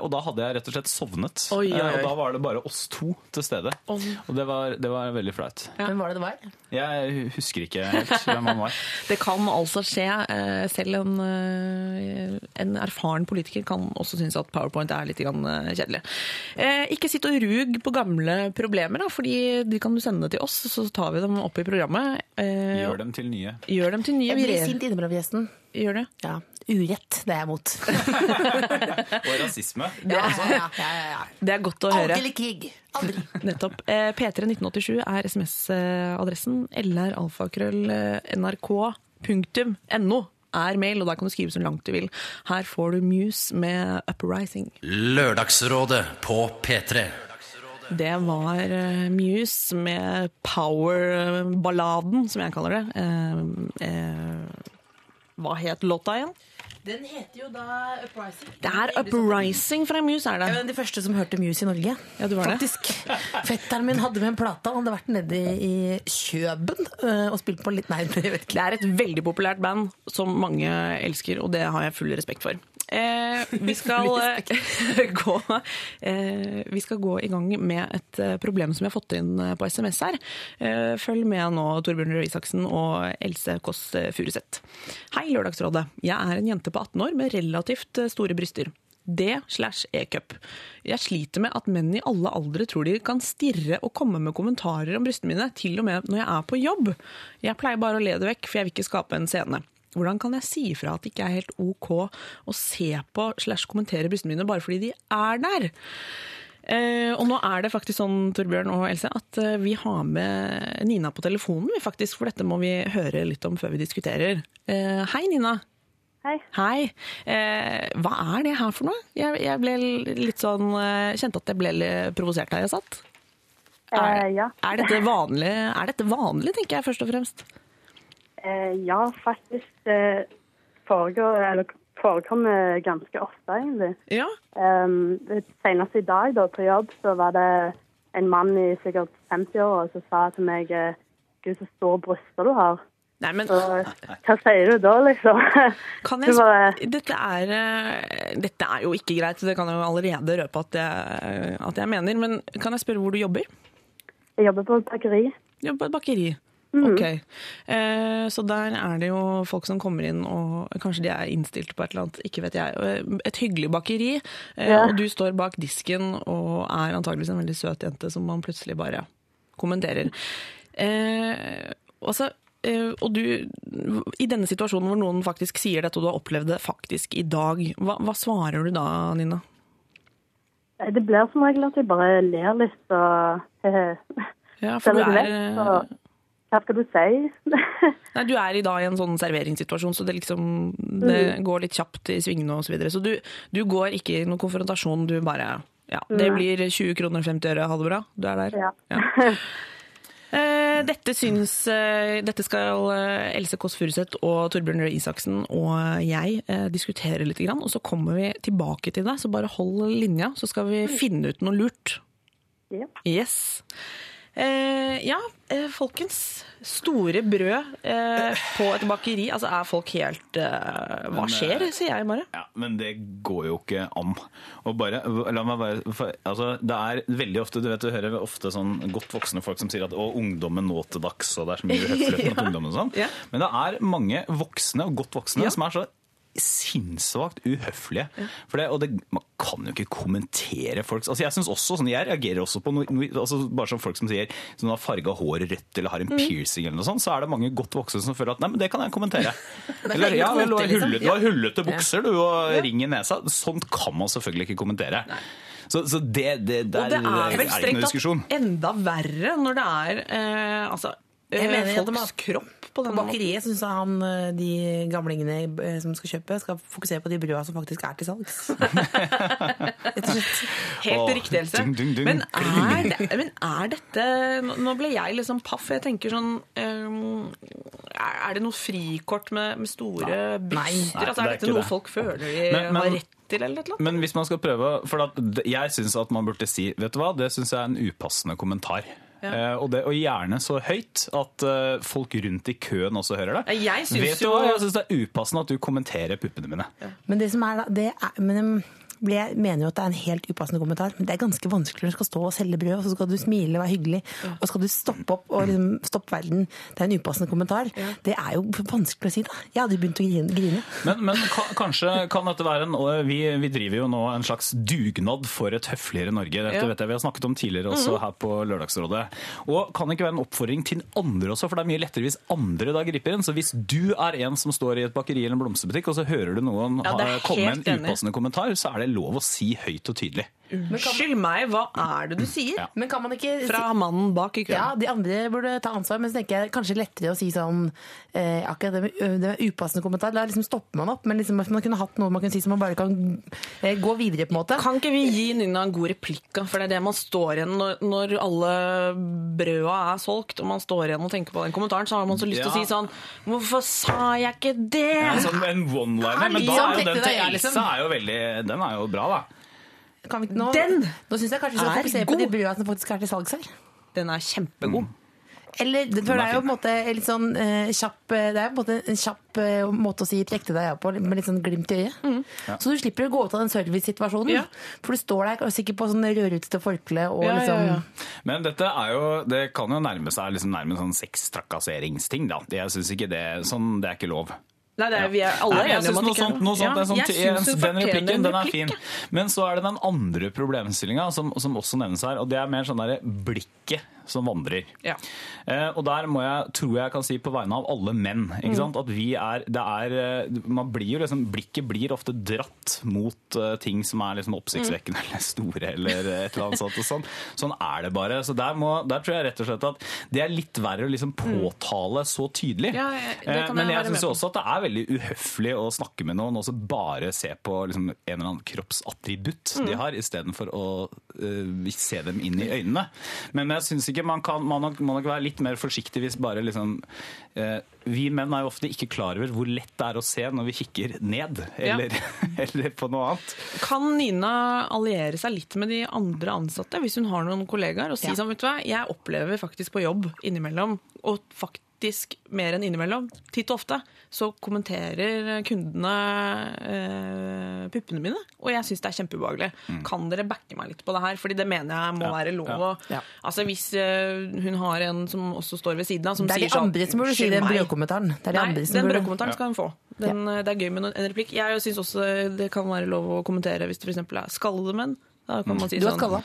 og da hadde jeg rett og slett sovnet. Oi, oi, Eh, oi. Og da var det bare oss to til stede. Oi. Og det var, det var veldig flaut. Hvem var det det var? Jeg husker ikke helt hvem han var. Det kan altså skje. eh, Selv en, eh, en erfaren politiker kan også synes at powerpoint er litt eh, kjedelig. Eh, Ikke sitt og rug på gamle problemer, da, fordi de kan du sende til oss, så tar vi dem opp i programmet. Eh, Gjør dem til nye. Gjør dem til nye. Jeg blir sint innimellom gjesten. Gjør det. Ja. Urett, det er jeg mot. Og rasisme. Ja, ja, ja, ja, ja. Det er godt å høre. Aldri krig. Aldri. Nettopp. Eh, P3 1987 er SMS-adressen. LR-alfakrøll nrk.no er mail, og der kan du skrive så langt du vil. Her får du Muse med Uprising. Lørdagsrådet på P3. Det var eh, Muse med power-balladen, som jeg kaller det. Eh, eh, hva het låta igjen? Den heter jo da Uprising. Det er Uprising fra Muse, er Jeg det? var de første som hørte Muse i Norge. Ja, du var det. Faktisk. Fetteren min hadde med en plate. Han hadde vært nede i Kjøben øh, og spilt på litt Nei, jeg vet ikke. Det er et veldig populært band som mange elsker, og det har jeg full respekt for. Eh, vi, skal, eh, gå, eh, vi skal gå i gang med et eh, problem som vi har fått inn eh, på SMS her. Eh, følg med nå, Torbjørn Røe Isaksen og Else Kåss Furuseth. Hei, Lørdagsrådet. Jeg er en jente på 18 år med relativt store bryster. D slash e-cup. Jeg sliter med at menn i alle aldre tror de kan stirre og komme med kommentarer om brystene mine, til og med når jeg er på jobb. Jeg pleier bare å le det vekk, for jeg vil ikke skape en scene. Hvordan kan jeg si ifra at det ikke er helt ok å se på slash kommentere brystene mine bare fordi de er der? Eh, og nå er det faktisk sånn, Torbjørn og Else, at eh, vi har med Nina på telefonen, faktisk, for dette må vi høre litt om før vi diskuterer. Eh, hei, Nina. Hei. Hei. Eh, hva er det her for noe? Jeg, jeg ble litt sånn eh, Kjente at jeg ble litt provosert her jeg satt. Er, Eh, ja. er, dette vanlig, er dette vanlig, tenker jeg først og fremst? Eh, ja, faktisk. Det foregår, eller forekommer ganske ofte, egentlig. Ja. Um, senest i dag da, på jobb så var det en mann i sikkert 50-åra som sa til meg eh, Gud, så store bryster du har. Nei, men Så hva sier du da, liksom? Kan jeg, bare- dette, er, eh, dette er jo ikke greit, det kan jeg jo allerede røpe at jeg, at jeg mener. Men kan jeg spørre hvor du jobber? Jeg jobber på et bakeri. Jobber på et bakeri. Ok. Eh, så der er det jo folk som kommer inn, og kanskje de er innstilt på et eller annet, ikke vet jeg. Eh, Et hyggelig bakeri, eh, Ja. og du står bak disken og er antageligvis en veldig søt jente som man plutselig bare kommenterer. Eh, altså, eh, og du, i denne situasjonen hvor noen faktisk sier dette, og du har opplevd det faktisk i dag, hva, hva svarer du da, Nina? Det blir som regel at jeg bare ler litt og Ja, for du er, hva skal du si? Nei, du er i dag i en sånn serveringssituasjon, så det liksom det går litt kjapt i svingene og så videre. Så du, du går ikke i noen konfrontasjon, du bare Ja, det blir 20 kroner og 50 øre, ha det bra. Du er der. Ja. Eh, Dette syns eh, Dette skal eh, Else Kåss Furuseth og Torbjørn Røe Isaksen og jeg diskutere litt, grann, og så kommer vi tilbake til deg. Så bare hold linja, så skal vi finne ut noe lurt. Ja. Yes. Eh, ja, eh, folkens. Store brød eh, på et bakeri. Altså, er folk helt eh, Hva skjer, eh, sier jeg bare. Ja, Men det går jo ikke an. Og bare, la meg bare, for, altså, det er veldig ofte, du vet du hører ofte sånn godt voksne folk som sier at å, ungdommen nå til dags, og det er så mye høflighet mot ungdommen og sånn. Ja. Men det er mange voksne, og godt voksne, Ja. som er så sinnssvakt uhøflige. For det, og det, man kan jo ikke kommentere folks Altså Jeg synes også, sånn, jeg reagerer også på noe, noe altså bare som folk som sier som har farga håret rødt eller har en piercing eller noe sånt, så er det mange godt voksne som føler at nei, men det kan jeg kommentere. Eller ja, vel, du har liksom. hullete, du har hullete bukser du og ring i nesa. Sånt kan man selvfølgelig ikke kommentere. Så, så det, det, Og der det er vel strengt tatt enda verre når det er eh, altså, eh, folks kropp på På bakeriet syns han øh, de gamlingene øh, som skal kjøpe, skal fokusere på de brøda som faktisk er til salgs. Helt riktig, Else. Men, men er dette nå- ble jeg liksom paff. Jeg tenker sånn um, er- det noe frikort med, med store bryster? Altså, er dette noe det. folk føler de Men- men- har rett til, eller noe? Men hvis man skal prøve For jeg syns at man burde si Vet du hva, det syns jeg er en upassende kommentar. Eh, og, det, og gjerne så høyt at eh, folk rundt i køen også hører det. Jeg syns jo- jeg synes det er upassende at du kommenterer puppene mine. Men det som er da, det er men, um, jeg mener jo at det er en helt upassende kommentar, men det er ganske vanskelig når du skal stå og selge brød, og så skal du smile og være hyggelig, og så skal du stoppe opp og liksom, stoppe verden. Det er en upassende kommentar. Det er jo vanskelig å si, da. Jeg hadde begynt å grine. Men, men kanskje kan dette være en og vi, vi driver jo nå en slags dugnad for et høfligere Norge. Dette Ja. vet jeg vi har snakket om tidligere også her på Lørdagsrådet. Og kan det ikke være en oppfordring til andre også, for det er mye lettere hvis andre da griper inn. Så hvis du er en som står i et bakeri eller en blomsterbutikk, og så hører du noen Ja, komme med en enig. upassende kommentar, så er det lov å si høyt og tydelig. Unnskyld meg, hva er det du sier? Ja. Men kan man ikke si- Fra mannen bak i køen. Ja, de andre burde ta ansvar, men så tenker jeg kanskje lettere å si sånn eh, Akkurat det med, ø, det med upassende kommentar, da liksom stopper man opp. Men liksom, man kunne hatt noe man kunne si som man bare kan eh, gå videre, på en måte. Kan ikke vi gi Nynna en god replikk, da? For det er det man står igjen når, når alle brøda er solgt, og man står igjen og tenker på den kommentaren, så har man så lyst til å Ja. si sånn Hvorfor sa jeg ikke det? Ja, sånn en one-liner. Men da Sånn er jo tenkte den til jeg, liksom. Er jo veldig Den er jo bra, da. Kan vi, nå, Den Nå syns jeg kanskje vi skal er fokusere på de brua som faktisk er til salgs her. Den er kjempegod. Eller, det, for det er jo på en måte litt sånn eh, kjapp eh, Det er på en måte en kjapp eh, måte å si 'trekk til deg' på, med litt sånn glimt i øyet. Så du slipper å gå ut av den servicesituasjonen. Ja. For du står der sikkert på sånn rødrutete forkle og Ja, ja, liksom ja. Men dette er jo, det kan jo nærme seg liksom nærme sånn sextrakasseringsting. da. Jeg syns ikke det sånn, det er ikke lov. Nei, det er, vi er alle Nei, enige om at ikke sånt, noe sånt, Ja, sånt jeg synes den replikken den er fin. Men så er det den andre problemstillinga som, som også nevnes her, og det er mer sånn derre blikket som vandrer. Ja. Eh, og der må jeg, tror jeg kan si på vegne av alle menn, Mm. sant? at vi er, det er eh, man blir jo liksom, Blikket blir ofte dratt mot uh, ting som er liksom oppsiktsvekkende Mm. eller store eller et eller annet sånt. Sånn. sånn er det bare. Så der, må, der tror jeg rett og slett at det er litt verre å liksom påtale så tydelig. Mm. Ja, jeg- Eh, Men jeg jeg syns også at det er veldig uhøflig å snakke med noen og så bare se på liksom en eller annen kroppsattributt Mm. de har, istedenfor å uh, se dem inn i øynene. Men jeg syns ikke man kan man nok, må nok være litt mer forsiktig hvis bare liksom eh, Vi menn er jo ofte ikke klar over hvor lett det er å se når vi kikker ned, Ja. eller, eller på noe annet. Kan Nina alliere seg litt med de andre ansatte hvis hun har noen kollegaer og si Ja. sånn, vet du hva, jeg opplever faktisk på jobb innimellom, og faktisk mer enn innimellom, titt og ofte, så kommenterer kundene eh, puppene mine, og jeg syns det er kjempeubehagelig. Kan dere backe meg litt på det her? Fordi det mener jeg må Ja. være lov Ja. Ja. Altså Hvis eh, hun har en som også står ved siden av, som Det er sier de sånn andre som burde si "Unnskyld den meg." brødkommentaren. Det er de Nei, den brødkommentaren skal hun få. Den, eh, Det er gøy med en replikk. Jeg syns også det kan være lov å kommentere hvis det f.eks. er skallede menn. Da kan man si Du er sånn skalla.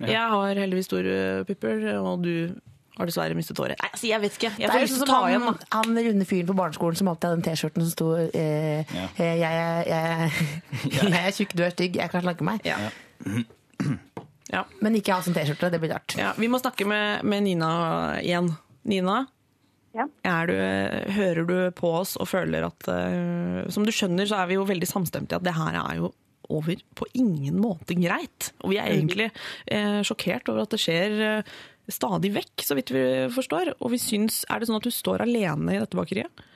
Jeg har heldigvis store pupper, og du har dessverre mistet håret. Nei, altså, jeg vet ikke. Jeg Det får er lyst til sånn å ta som igjen, han, da. han runde fyren på barneskolen som alltid hadde den T-skjorten som sto eh, Ja. jeg, jeg, jeg, er- jeg er tjukk, du er stygg, jeg kan slanke meg. Ja. Ja. Men ikke ha sånn T-skjorte, det blir rart. Ja, vi må snakke med, med Nina igjen. Nina, Ja. er du, hører du på oss og føler at uh, Som du skjønner, så er vi jo veldig samstemte i at det her er jo over på ingen måte greit. Og vi er egentlig eh, sjokkert over at det skjer eh, stadig vekk, så vidt vi forstår. Og vi syns Er det sånn at du står alene i dette bakeriet?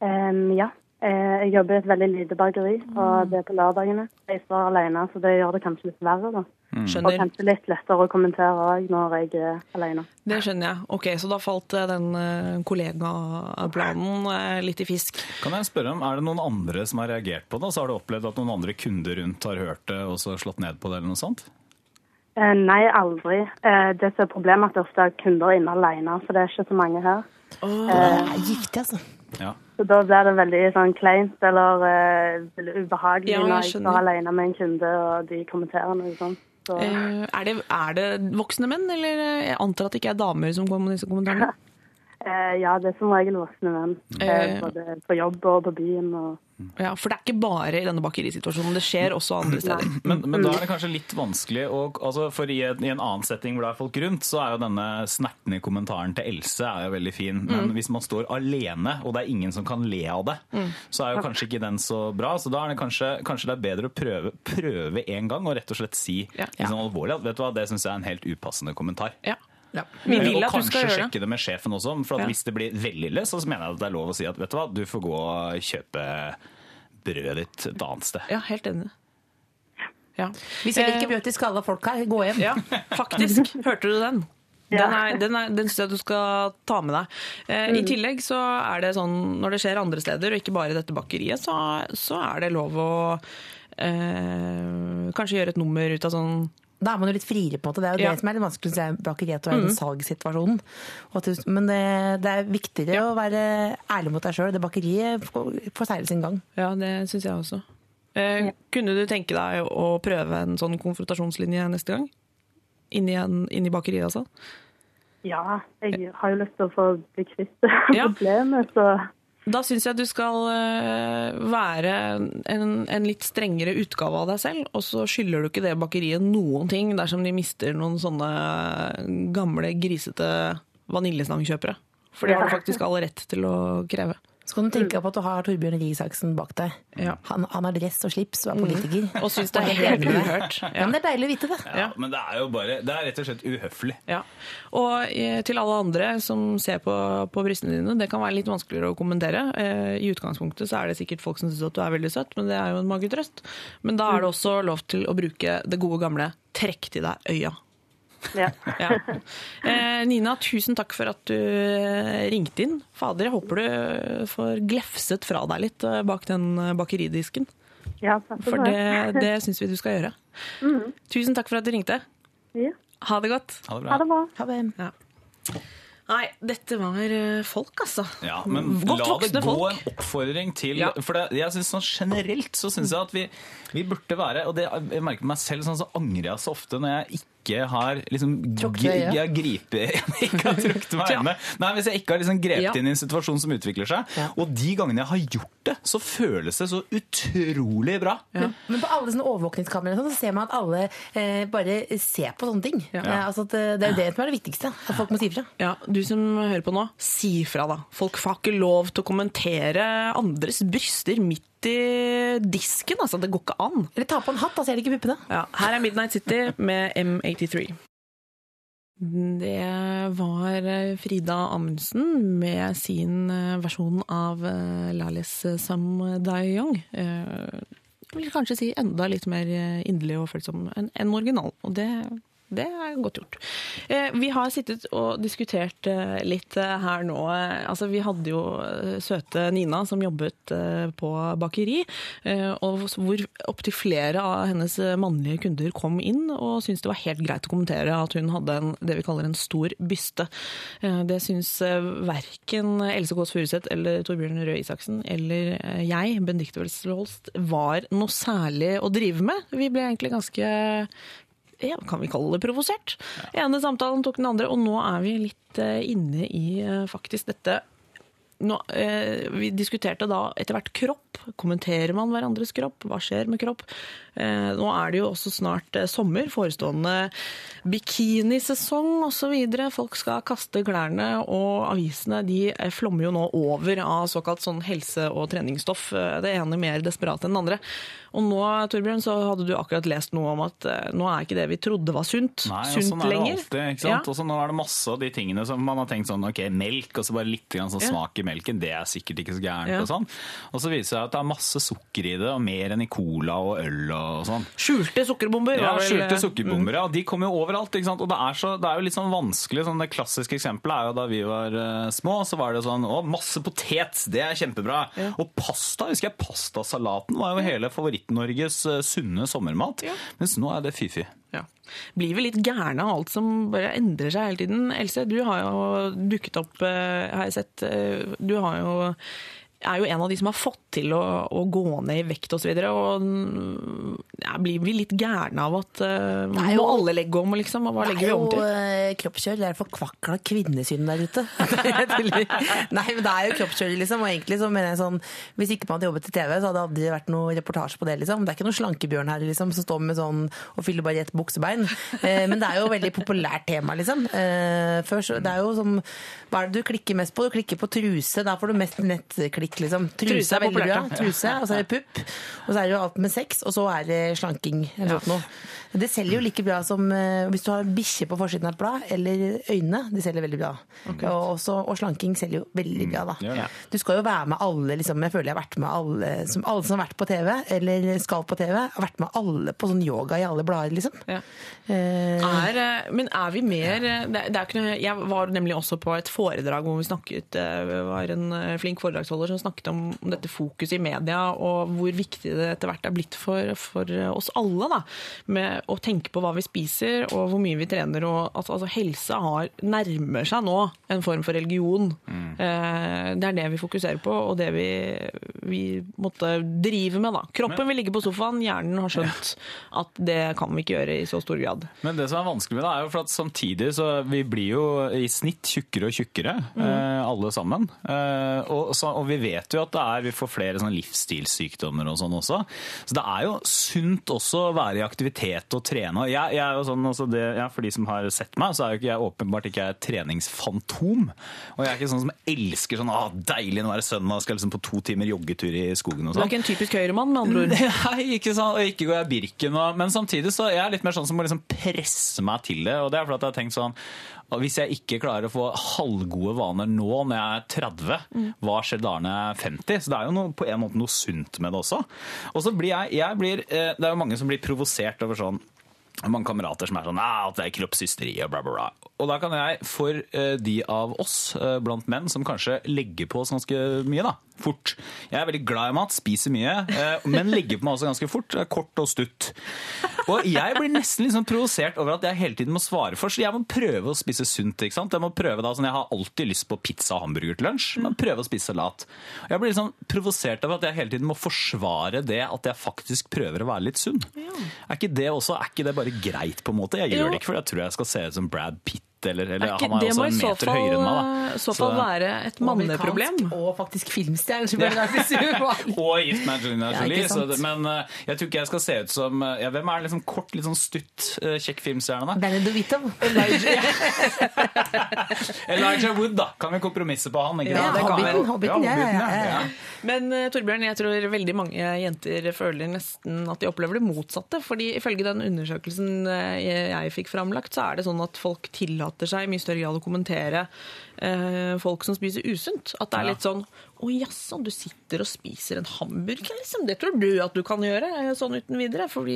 Um, ja. Eh, jeg jobber i et veldig lite bakeri, og det er på lørdagene. Jeg står alene, så det gjør det kanskje litt verre. da. Og Skjønner. kanskje litt lettere å kommentere òg når jeg er alene. Det skjønner jeg. Ok, Så da falt eh, den eh, kollegaplanen litt i fisk. Kan jeg spørre om, Er det noen andre som har reagert på det? Så har du opplevd at noen andre kunder rundt har hørt det og så slått ned på det? eller noe sånt? Eh, nei, aldri. Eh, det som er problemet er at det ofte er kunder inne alene, så det er ikke så mange her. Det er giftig, altså. Ja. Så da blir det veldig sånn kleint eller uh, ubehagelig Ja, jeg når jeg står alene med en kunde og de kommenterer noe sånt. Så, Eh, er, det, er det voksne menn, eller eh, jeg antar at det ikke er damer som kommer med disse kommentarene? eh, ja, det er som regel voksne menn. Eh. Eh, både på jobb og på byen. Og, Ja, For det er ikke bare i denne bakerisituasjonen, det skjer også andre steder. Men, men da er det kanskje litt vanskelig å altså For i en, i en annen setting hvor det er folk rundt, så er jo denne snertne kommentaren til Else er jo veldig fin. Men hvis man står alene, og det er ingen som kan le av det, så er jo kanskje ikke den så bra. Så da er det kanskje, kanskje det er bedre å prøve, prøve en gang og rett og slett si Ja. liksom alvorlig at vet du hva, det syns jeg er en helt upassende kommentar. Ja. Vi vil og at du kanskje skal gjøre det. sjekke det med sjefen også. For at Ja. hvis det blir veldig ille, så mener jeg at det er lov å si at vet du hva, du får gå og kjøpe brødet ditt et annet sted. Ja, helt enig. Ja. Vi selger Eh, ikke brød til skalla folk her, gå hjem. Ja, faktisk. Hørte du den? Den, er, den, er, den syns jeg du skal ta med deg. Eh, I tillegg så er det sånn når det skjer andre steder, og ikke bare i dette bakeriet, så, så er det lov å eh, kanskje gjøre et nummer ut av sånn Da er man jo litt friere, på en måte. Det er jo Ja. det som er litt vanskelig å si i bakeriet, å være i den salgssituasjonen. Og at du- Men det, det er viktigere å være ærlig mot deg sjøl. Det bakeriet får seile sin gang. Ja, det syns jeg også. Eh, Kunne du tenke deg å prøve en sånn konfrontasjonslinje neste gang? Inni, en, inni bakeriet, altså? ja, jeg har jo lyst til å få bli kvitt Ja. problemet, så Da syns jeg du skal eh, være en, en litt strengere utgave av deg selv, og så skylder du ikke det bakeriet noen ting dersom de mister noen sånne gamle, grisete vaniljestangkjøpere. For det har du faktisk all rett til å kreve. Så kan du tenke på at du har Torbjørn Røe Isaksen bak deg. Ja. Han, han har dress og slips og er politiker. Og syns det er helt uhørt. Ja, men det er deilig å vite det. Ja, men det er jo bare Det er rett og slett uhøflig. Ja. Og eh, til alle andre som ser på, på brystene dine, det kan være litt vanskeligere å kommentere. Eh, I utgangspunktet så er det sikkert folk som syns at du er veldig søt, men det er jo en magetrøst. Men da er det også lov til å bruke det gode gamle 'trekk til deg øya'. Ja. Ja. Eh, Nina, tusen takk for at du eh, ringte inn. Fader, jeg håper du får glefset fra deg litt eh, bak den eh, bakeridisken. ja takk For det, det syns vi du skal gjøre. Tusen takk for at du ringte. Ja. Ha det godt. Ha det Ha bra. det bra. Ha det. Ja. Nei, dette var eh, folk, altså. Ja, men Godt la det gå folk. en oppfordring til Ja. For det, jeg synes sånn generelt så syns jeg at vi, vi burde være Og det, jeg merker meg selv, sånn så angrer jeg så ofte når jeg ikke har liksom jeg griper Ikke har trukket meg i Ja. Nei, hvis jeg ikke har liksom grepet Ja. inn i en situasjon som utvikler seg. Ja. Og de gangene jeg har gjort det, så føles det så utrolig bra. Men, men på alle sånne overvåkningskameraer sånn, så ser man at alle eh, bare ser på sånne ting. Ja. Eh, altså eh, det er jo det som er det viktigste. At folk må si fra. Ja, Du som hører på nå, si fra, da. Folk får ikke lov til å kommentere andres bryster midt i disken. altså. Det går ikke an. Eller ta på en hatt, da ser de ikke puppene. Ja, her er Midnight City med M83. Det var eh, Frida Amundsen med sin eh, versjon av Lalis Sam Some Die Young. Eh, Jeg vil kanskje si enda litt mer eh, inderlig og følsom enn originalen, original, og det, det er godt gjort. Eh, Vi har sittet og diskutert eh, litt eh, her nå. Altså, vi hadde jo søte Nina som jobbet på bakeri, og hvor opptil flere av hennes mannlige kunder kom inn og syntes det var helt greit å kommentere at hun hadde en, det vi kaller en stor byste. Det syns verken Else Kåss Furuseth eller Torbjørn Røe Isaksen eller jeg, Benedicte Welsel var noe særlig å drive med. Vi ble egentlig ganske ja, kan vi kalle det provosert. Ene samtalen tok den andre, og nå er vi litt eh, inne i eh, faktisk dette nå, eh, Vi diskuterte da etter hvert kropp. Kommenterer man hverandres kropp? Hva skjer med kropp? Eh, nå er det jo også snart eh, sommer, forestående bikinisesong osv. Folk skal kaste klærne, og avisene de eh, flommer jo nå over av såkalt sånn helse- og treningsstoff. Det ene mer desperat enn det andre. Og nå, Torbjørn, så hadde du akkurat lest noe om at nå er ikke det vi trodde var sunt, Nei, sunt sånn er det lenger. alltid. ikke sant? Ja. Og så nå er det masse av de tingene som man har tenkt sånn Ok, melk, og så bare litt sånn smak i melken. Det er sikkert ikke så gærent. Ja. Og sånn. Og så viser seg at det er masse sukker i det, og mer enn i cola og øl og sånn. Skjulte sukkerbomber. Ja, skjulte sukkerbomber, ja. De kommer jo overalt. ikke sant? Og det er, så, det er jo litt sånn vanskelig. Sånn, det klassiske eksempelet er jo da vi var uh, små, så var det sånn Å, masse potet! Det er kjempebra! Og pasta, husker jeg, pastasalaten var jo hele Favoritt-Norges uh, sunne sommermat. Ja. Mens nå er det fy-fy. Ja. Blir vi litt gærne av alt som bare endrer seg hele tiden? Else, du har jo dukket opp, eh, har jeg sett. eh, Du har jo er jo en av de som har fått til å, å gå ned i vekt osv. Og, så og mm, ja, blir vi litt gærne av at uh, Det er jo- må alle legge om, liksom? Og hva legger er vi om til? jo kroppskjør. Det er forkvakla kvinnesyn der ute. Nei, men det er jo kroppskjør, liksom. Og egentlig så mener jeg sånn Hvis ikke man hadde jobbet i TV, så hadde det aldri vært noe reportasje på det, liksom. Det er ikke noen slankebjørn her, liksom, som står med sånn og fyller bare ett buksebein. Eh, men det er jo et veldig populært tema, liksom. Eh, før så, det er jo som Hva er det du klikker mest på? Du klikker på truse. Der får du mest nettklikk, liksom. Truse, Truse er veldig bra. ja. Truse, og så er det pupp. Og så er det jo alt med sex, og så er det slanking. Eller noe. Det selger jo like bra som eh, hvis du har bikkje på forsiden av et blad, eller øyne. De selger veldig bra. Og, også, og slanking selger jo veldig bra, da. Ja, ja. Du skal jo være med alle, liksom. Jeg føler jeg har vært med alle som, alle som har vært på TV, eller skal på TV. Har vært med alle på sånn yoga i alle blader, liksom. Ja. Eh, Er, eh, men er vi mer det, det er ikke noe, Jeg var nemlig også på et foredrag hvor vi snakket Det var en flink foredragsholder som snakket om, om dette fokuset i media, og hvor viktig det etter hvert er blitt for, for oss alle. da, Med å tenke på hva vi spiser, og hvor mye vi trener. og altså, altså, Helse har, nærmer seg nå en form for religion. Eh, Det er det vi fokuserer på, og det vi, vi måtte drive med. da. Kroppen vil ligge på sofaen, hjernen har skjønt at det kan vi ikke gjøre i så stor grad. Men det som er vanskelig med det, er jo for at samtidig så vi blir jo i snitt tjukkere og tjukkere, Mm. eh, alle sammen. Eh, og, så, og vi vet jo at det er, vi får flere sånn livsstilssykdommer og sånn også. Så det er jo sunt også å være i aktivitet og trene. Jeg, jeg er jo sånn, altså det, ja, for de som har sett meg, så er jo ikke jeg åpenbart ikke jeg treningsfantom. Og jeg er ikke sånn som elsker sånn, ah, deilig å være søndag, skal liksom på to timer joggetur i skogen og Du er sånn. ikke en typisk høyremann, med andre ord. Nei, ikke sånn, og ikke går jeg Birken. Og, men samtidig så er jeg litt mer sånn som må liksom presse meg til det. Og det er fordi jeg har tenkt sånn Hvis jeg ikke klarer å få halvgode vaner nå når jeg er 30, hva skjer da når jeg er 50? Så det er jo noe, på en måte noe sunt med det også. Og så blir jeg, jeg blir, eh, Det er jo mange som blir provosert over sånn mange kamerater som er sånn ah, at det er kroppshysteri og bla, bla, bla. Og da kan jeg, for eh, de av oss eh, blant menn som kanskje legger på oss ganske mye, da, fort Jeg er veldig glad i mat, spiser mye, eh, men legger på meg også ganske fort. Kort og stutt. Og jeg blir nesten litt sånn provosert over at jeg hele tiden må svare for, så jeg må prøve å spise sunt. ikke sant? Jeg må prøve da, sånn, jeg har alltid lyst på pizza og hamburger til lunsj, men prøve å spise salat. Og jeg blir litt sånn provosert over at jeg hele tiden må forsvare det at jeg faktisk prøver å være litt sunn. Er ikke det også, er ikke det bare greit, på en måte? Jeg gjør det ikke fordi jeg tror jeg skal se ut som Brad Pitt, eller, eller Er ikke, han er også en meter meter høyere enn meg. fall, da. så fall være et manneproblem. Og faktisk filmstjerne. er Og gift med Angelina Jolie. Ja, så det, men eh, jeg tror ikke jeg skal se ut som eh, ja, Hvem er liksom kort, litt sånn stutt, eh, kjekk filmstjerne? da? Danny DeVito. Elijah Wood, da. Kan vi kompromisse på han? Ikke Ja. Det kan. Hobbiten, Hobbiten, ja, ja, ja, ja. ja. Men eh, Torbjørn, jeg tror veldig mange jenter føler nesten at de opplever det motsatte. fordi ifølge den undersøkelsen eh, jeg fikk framlagt, så er det sånn at folk tillater seg i mye større grad å kommentere eh, folk som spiser usunt. At det er litt sånn Å jaså, du sitter og spiser en hamburger, liksom. Det tror du at du kan gjøre, eh, sånn uten videre. Fordi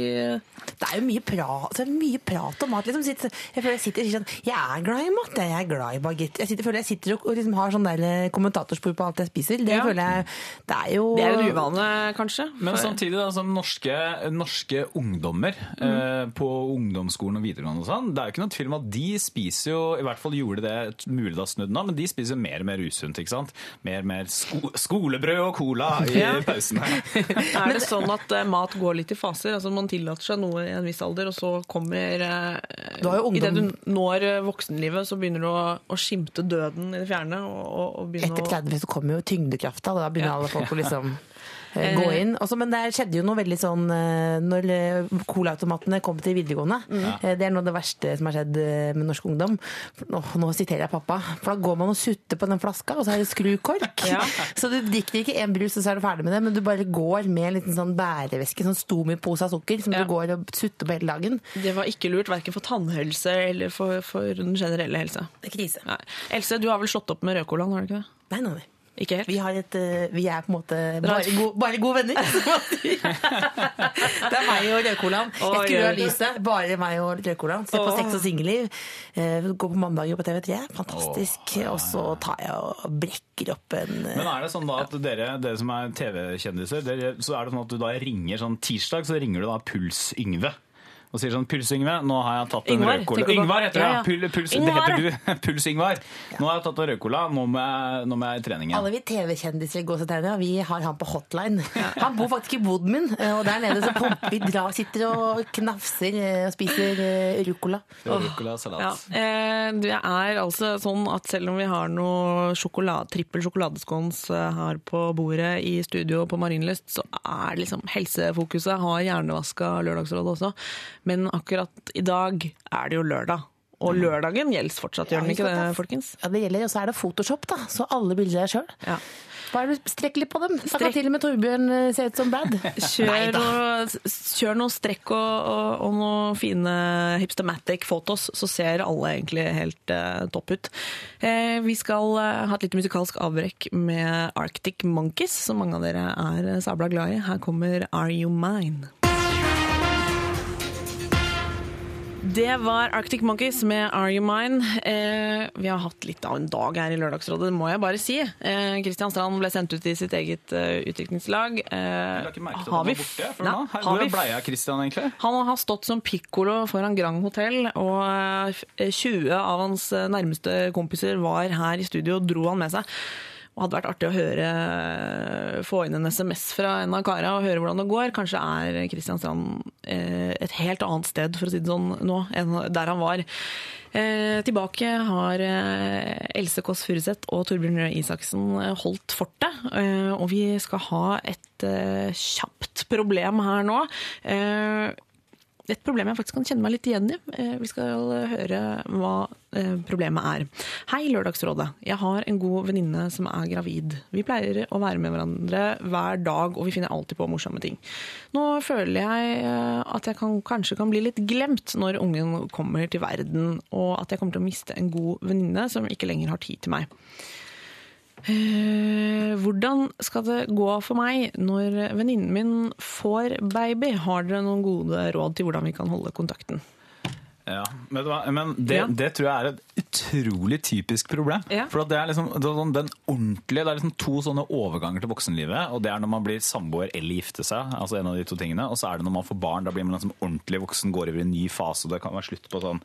Det er jo mye prat, altså, mye prat om mat. Liksom. Jeg føler jeg sitter og sier sånn Jeg er glad i mat, jeg er glad i bagett. Jeg sitter, føler jeg sitter og, og liksom har sånn der eh, kommentatorspor på alt jeg spiser. Det Ja. føler jeg Det er jo det er en uvane, kanskje. Men samtidig, da, som norske, norske ungdommer eh, på ungdomsskolen og videregående og sånn, det er jo ikke noe tvil om at de spiser jo, i hvert fall gjorde det mulig da snudd nå, men de spiser mer og mer usunt, ikke sant? Mer og mer sko skolebrød og cola i Ja. pausene. Er det sånn at uh, mat går litt i faser? Altså Man tillater seg noe i en viss alder, og så kommer uh, Du har jo ungdom- Idet du når eh, voksenlivet, så begynner du å, å skimte døden i det fjerne. Og, og, og Etter å 30 så kommer jo tyngdekrafta, da begynner Ja. alle folk å liksom eh, gå inn. Også, men det skjedde jo noe veldig sånn eh, når eh, colaautomatene kom til videregående. Mm. Det er noe av det verste som har skjedd eh, med norsk ungdom. Nå, nå siterer jeg pappa. For da går man og sutter på den flaska, og så er det skrukork. Ja. Så du drikker ikke én brus, og så er du ferdig med det, men du bare går med en liten sånn bæreveske, sånn stomipose pose av sukker, som Ja. du går og sutter på hele dagen. Det var ikke lurt, verken for tannhelse eller for, for den generelle helse. Det er krise. Nei. Else, du har vel slått opp med Rødcolan, har du ikke det? Nei, nei, nei. Ikke helt? Vi, har et, eh, vi er på en måte bare, go, bare gode venner. det er meg og Rødcolaen. Jeg skrur av lyset. Bare meg og Rødcolaen. Se på. Sex og singelliv. Eh, Gå på mandager på TV3. Fantastisk. Og så tar jeg og brekker opp en eh, Men er det sånn da at dere, dere som er TV-kjendiser, så er det sånn at du da ringer sånn tirsdag, så ringer du da Puls-Yngve. Og sier sånn, Puls-Yngve, nå har jeg tatt en Yngvar, rødcola. du? Yngvar heter det, Ja. Pul, puls, det heter du. Puls-Yngvar. Nå har jeg tatt en rødcola, nå, må jeg- nå må jeg i trening igjen. Alle vi TV-kjendiser i gåsetegnet, vi har han på hotline. Han bor faktisk i boden min, eh, og der nede så pumper vi drar, sitter og knafser eh, og spiser eh, rucola. Rødcola salat. Ja, eh, det er altså sånn at selv om vi har noe sjokolade, trippel sjokoladeskons eh, her på bordet i studio på Marienlyst, så er liksom helsefokuset har hjernevaska Lørdagsrådet også. Men akkurat i dag er det jo lørdag. Og lørdagen gjelder fortsatt, gjør den ikke det, folkens? Ja, det gjelder, og så er det Photoshop, da. Så alle bilder er sjøl. Ja. Bare strekk litt på dem. Da kan til og med Torbjørn eh, se ut som Brad. Kjør noe, kjør noe strekk og, og, og noen fine hipstematic photos, så ser alle egentlig helt uh, topp ut. Eh, vi skal uh, ha et lite musikalsk avbrekk med Arctic Monkeys, som mange av dere er sabla glad i. Her kommer Are You Mine? Det var Arctic Monkeys med Are You Mine. Eh, vi har hatt litt av en dag her i Lørdagsrådet, det må jeg bare si. Eh, Kristian Strand ble sendt ut i sitt eget uh, utdrikningslag. Eh, har vi før nå. Hvor vi ble Kristian, egentlig? han har stått som pikkolo foran Grand Hotell, og eh, 20 av hans eh, nærmeste kompiser var her i studio og dro han med seg. Og hadde vært artig å høre, få inn en SMS fra en av kara og høre hvordan det går. Kanskje er Kristiansand eh, et helt annet sted, for å si det sånn, nå enn der han var. Eh, tilbake har eh, Else Kåss Furuseth og Torbjørn Røe Isaksen holdt fortet. Og vi skal ha et kjapt problem her nå. Eh, et problem jeg faktisk kan kjenne meg litt igjen i. Eh, Vi skal høre hva eh, problemet er. Hei, Lørdagsrådet. Jeg har en god venninne som er gravid. Vi pleier å være med hverandre hver dag, og vi finner alltid på morsomme ting. Nå føler jeg eh, at jeg kan, kanskje kan bli litt glemt når ungen kommer til verden, og at jeg kommer til å miste en god venninne som ikke lenger har tid til meg. Eh, hvordan skal det gå for meg når venninnen min får baby? Har dere noen gode råd til hvordan vi kan holde kontakten? Ja? Men det, Ja. det tror jeg er et utrolig typisk problem. Ja. For det er liksom det er sånn, den ordentlige, det er liksom to sånne overganger til voksenlivet. Og det er når man blir samboer eller gifter seg. altså en av de to tingene, Og så er det når man får barn. Da blir man liksom ordentlig voksen, går over i en ny fase. og Det kan være slutt på sånn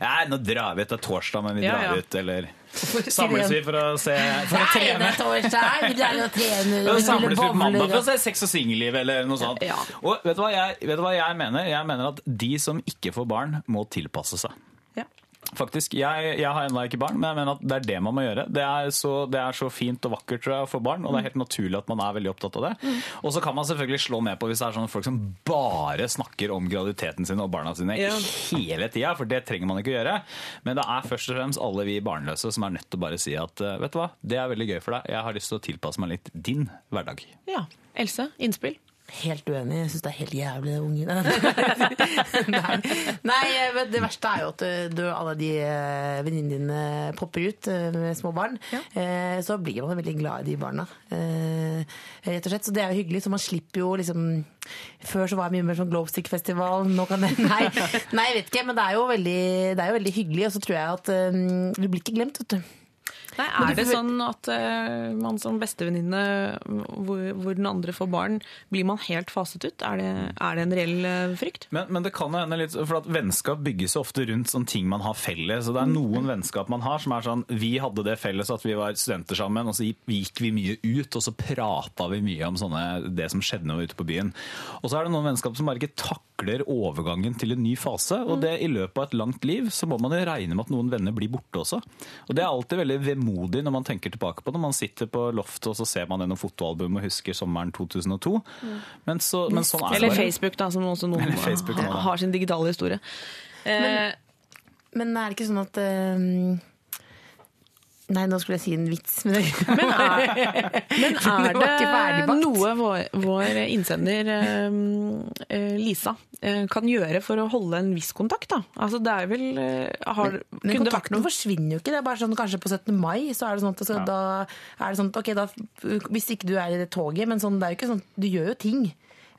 Ja, nå drar vi ut. Det er torsdag, men vi drar ja. ut. Eller samles vi for å se for å trene. samles vi på mandag for å se Sex og singelliv eller noe sånt. Ja. Og vet du, hva jeg, vet du hva jeg mener? Jeg mener at de som ikke får barn, må tilpasse seg. Ja. Faktisk, jeg, jeg har ennå ikke barn, men jeg mener at det er det man må gjøre. Det er, så, det er så fint og vakkert tror jeg, få barn, og det er helt naturlig at man er veldig opptatt av det. Og så kan man selvfølgelig slå ned på hvis det er sånne folk som bare snakker om graviditeten sin og barna sine Ja. hele tida, for det trenger man ikke å gjøre. Men det er først og fremst alle vi barnløse som er nødt til å bare si at eh, vet du hva, det er veldig gøy for deg, jeg har lyst til å tilpasse meg litt din hverdag. ja. Else, innspill? Helt uenig. Jeg syns det er helt jævlig unge. Nei, Nei men det verste er jo at eh, du, alle de eh, venninnene dine popper ut eh, med små barn. Ja. Så blir man veldig glad i de barna. Rett og slett. Så det er jo hyggelig. Så man slipper jo liksom Før så var jeg mye mer sånn Glowstick-festival. Nå kan det Nei, nei, jeg vet ikke. Men det er jo veldig, det er jo veldig hyggelig. Og så tror jeg at du blir ikke glemt, vet du. Nei, er det sånn at uh, man som bestevenninne hvor, hvor den andre får barn, blir man helt faset ut? Er det, er det en reell uh, frykt? Men, men det kan hende litt, for at vennskap bygges ofte rundt sånne ting man har felles. Og det er noen vennskap man har som er sånn Vi hadde det felles at vi var studenter sammen, og så gikk- vi mye ut, og så prata vi mye om sånne, det som skjedde når vi var ute på byen. Og så er det noen vennskap som bare ikke takler overgangen til en ny fase. Og det i løpet av et langt liv så må man jo regne med at noen venner blir borte også. Og det er alltid veldig vemodig når man tenker tilbake på det. Man sitter på loftet og så ser man gjennom fotoalbum og husker sommeren 2002. Men, så, men sånn er det Eller. Facebook, da, som også noen Facebook har, har sin digitale historie. Eh, Men er det ikke sånn at eh, Nei, nå skulle jeg si en vits, men det Men er, men Det er det noe vår, vår innsender eh, eh, Lisa eh, kan gjøre for å holde en viss kontakt? da? Altså det er vel eh, har, Men vært kontakten forsvinner jo ikke. Det er bare sånn kanskje på 17. mai, så er det sånn at så, da er det sånn ok, da, hvis ikke du er i det toget, men sånn, det er jo ikke sånn, du gjør jo ting.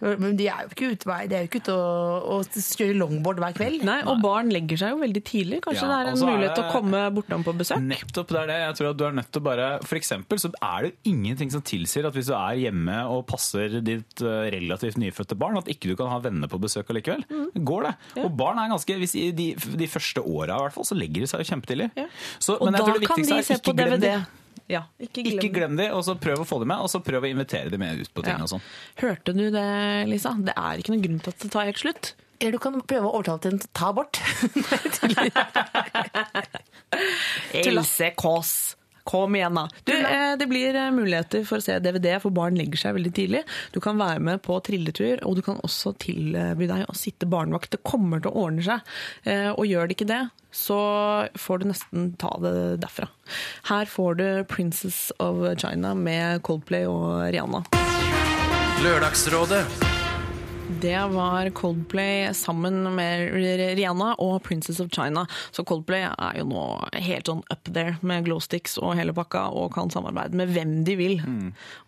Men de er jo ikke ute, de er jo ikke ute og, og kjører longboard hver kveld. Nei, og barn legger seg jo veldig tidlig. Kanskje Ja, det er en så er mulighet til å komme bortom på besøk? Nettopp, det er det. Jeg tror at du er nødt til å bare For eksempel så er det ingenting som tilsier at hvis du er hjemme og passer ditt eh, relativt nyfødte barn, at ikke du kan ha venner på besøk allikevel. Mm. Går det? Og barn er ganske hvis de, de første åra i hvert fall, så legger de seg jo kjempetidlig. Ja. Så, Og jeg da tror det kan de se på DVD. de. Ja, ikke glem, Ikke glem de, og så prøv å få dem med, og så prøv å invitere dem med ut på ting Ja. og sånn. Hørte du det, Lisa? Det er ikke noen grunn til at det tar helt slutt. Eller du kan prøve å overtale til en ta abort. Else Kåss. Kom igjen, da. Du, eh, det blir eh, muligheter for å se DVD, for barn legger seg veldig tidlig. Du kan være med på trilletur, og du kan også tilby deg å sitte barnevakt. Det kommer til å ordne seg. Eh, og gjør det ikke det, så får du nesten ta det derfra. Her får du 'Princess of China' med Coldplay og Rihanna. Lørdagsrådet Det var Coldplay sammen med Rihanna og Princess of China. Så Coldplay er jo nå helt sånn up there med glowsticks og hele pakka, og kan samarbeide med hvem de vil.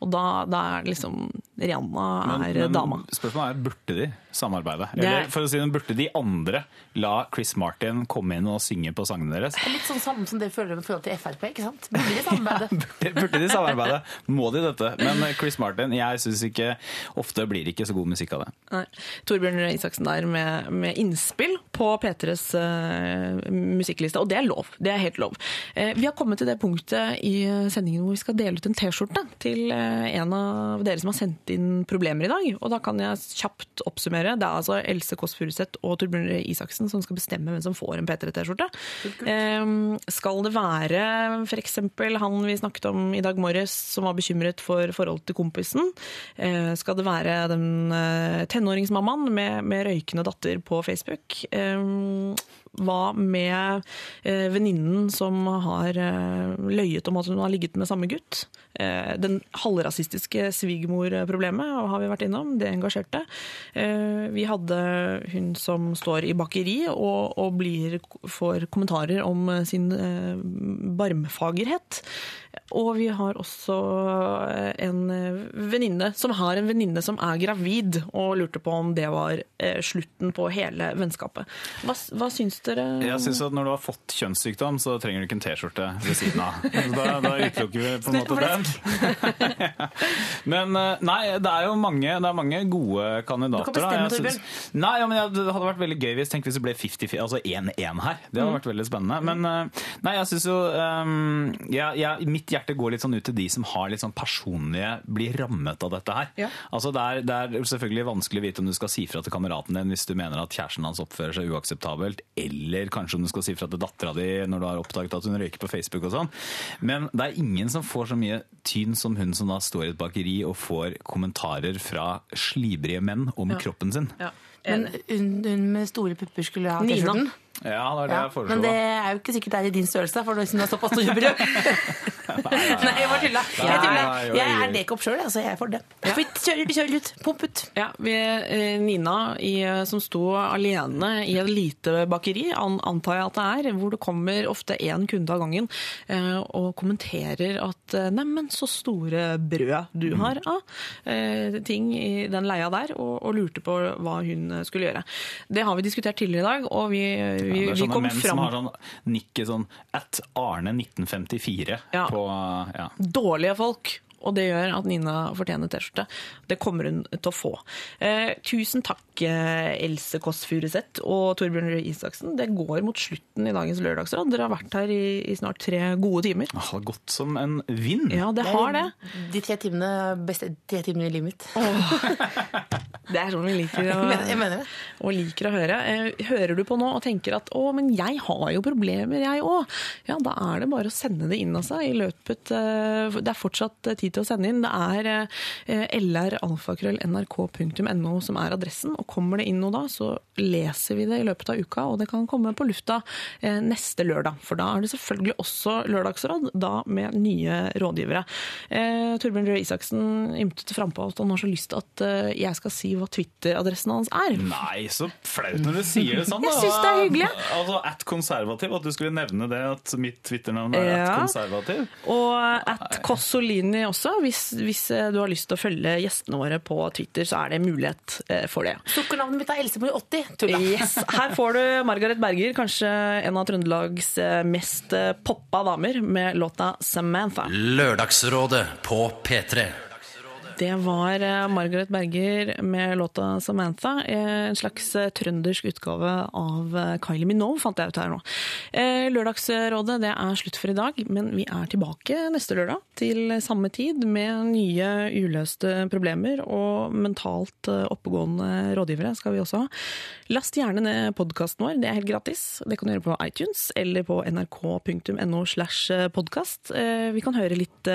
Og da, da er liksom Rihanna er dama. spørsmålet er burde de samarbeide? Er- Eller for å si det, burde de andre la Chris Martin komme inn og synge på sangene deres? Er litt sånn samme som dere føler med forhold til Frp, ikke sant? Burde de samarbeide? Burde, burde de samarbeide? Må de dette? Men Chris Martin, jeg syns ikke Ofte blir det ikke så god musikk av det. Nei. Torbjørn Røe Isaksen der med, med innspill på P3s uh, musikkliste, og det er lov. Det er helt lov. Uh, vi har kommet til det punktet i sendingen hvor vi skal dele ut en T-skjorte til uh, en av dere som har sendt inn problemer i dag. Og da kan jeg kjapt oppsummere. Det er altså Else Kåss Furuseth og Torbjørn Røe Isaksen som skal bestemme hvem som får en P3-T-skjorte. Eh, skal det være f.eks. han vi snakket om i dag morges som var bekymret for forholdet til kompisen? Skal det være den eh, tenåringsmammaen med, med røykende datter på Facebook? Eh, hva med eh, venninnen som har eh, løyet om at hun har ligget med samme gutt? Den halvrasistiske svigermorproblemet har vi vært innom, det engasjerte. Vi hadde hun som står i bakeri og, og blir, får kommentarer om sin barmfagerhet. Og vi har også en venninne som har en venninne som er gravid, og lurte på om det var eh, slutten på hele vennskapet. Hva, hva syns dere? Jeg synes at Når du har fått kjønnssykdom, så trenger du ikke en T-skjorte ved siden av. Da, da utelukker vi på en måte den. Men eh, nei, det er jo mange, det er mange gode kandidater. Du kan bestemme, Torbjørn. Nei, ja, men jeg- Det hadde vært veldig gøy hvis, tenk hvis det ble 50, altså 1-1 her. Det hadde vært veldig spennende. Men eh, nei, jeg synes jo um, ja, ja, Mitt hjerte går litt sånn ut til de som har litt sånn personlige blir rammet av dette her. Ja. Altså det er, det er selvfølgelig vanskelig å vite om du skal si fra til kameraten din hvis du mener at kjæresten hans oppfører seg uakseptabelt, eller kanskje om du skal si fra til dattera di når du har oppdaget at hun røyker på Facebook og sånn. Men det er ingen som får så mye tyn som hun som da står i et bakeri og får kommentarer fra slibrige menn om kroppen sin. Ja. Men hun, hun med store pupper skulle ha. T-skjorten. Ja, det er det Ja, jeg foreslo. men det er jo ikke sikkert det er i din størrelse, for du har såpass store brød. Nei, jeg bare tulla. Jeg, oi, jeg er dekopp sjøl, så jeg får det. Flytt, kjør, kjør ut. Pump ut. Ja, vi, eh, Nina i, som sto alene i et lite bakeri, an, antar jeg at det er, hvor det kommer ofte én kunde av gangen eh, og kommenterer at eh, 'neimen, så store brød du har av'. Eh, ting i den leia der, og, og lurte på hva hun skulle gjøre. Det har vi diskutert tidligere i dag, og vi, vi, Ja, det er vi sånne kom menn som fram har sånn nikket sånn at Arne 1954 Ja. på ja. Dårlige folk. Og det gjør at Nina fortjener T-skjorte. Det kommer hun til å få. Eh, tusen takk, eh, Else Kåss Furuseth og Torbjørn Røe Isaksen. Det går mot slutten i dagens Lørdagsråd. Dere har vært her i, i snart tre gode timer. Det har gått som en vind. Ja, det har det. De tre timene, beste tre timene i livet mitt. Det er sånn vi liker å, Jeg mener- jeg det. og liker å høre. Eh, Hører du på nå og tenker at 'å, men jeg har jo problemer, jeg òg', ja, da er det bare å sende det inn av seg i løpet eh, Det er fortsatt eh, tid til å sende inn. Det er eh, lralfakrøll.nrk.no som er adressen, og kommer det inn noe da, så leser vi det i løpet av uka, og det kan komme på lufta eh, neste lørdag. For da er det selvfølgelig også lørdagsråd, da med nye rådgivere. Eh, Torbjørn Røe Isaksen ymtet frampå at han har så lyst til at jeg skal si hva Twitter-adressen hans er. Nei, så flaut når du sier det sånn. Jeg syns det er hyggelig. Altså, At konservativ, at du skulle nevne det, at mitt Twitter-navn er Ja. at konservativ. Og at Kossolini også, hvis, hvis eh, du har lyst til å følge gjestene våre på Twitter, så er det mulighet eh, for det. Sukkernavnet mitt er Elsemor 80. Tulla. Yes. Her får du Margaret Berger, kanskje en av Trøndelags eh, mest poppa damer, med låta 'Samantha'. Lørdagsrådet på P3. Det var eh, Margaret Berger med låta 'Samantha'. eh, En slags eh, trøndersk utgave av Kylie Minogue, fant jeg ut her nå. Lørdagsrådet det er slutt for i dag, men vi er tilbake neste lørdag til samme tid med nye uløste problemer og mentalt oppegående rådgivere skal vi også ha. Last gjerne ned podkasten vår, det er helt gratis. Det kan du gjøre på iTunes eller på nrk.no slash podkast. Vi kan høre litt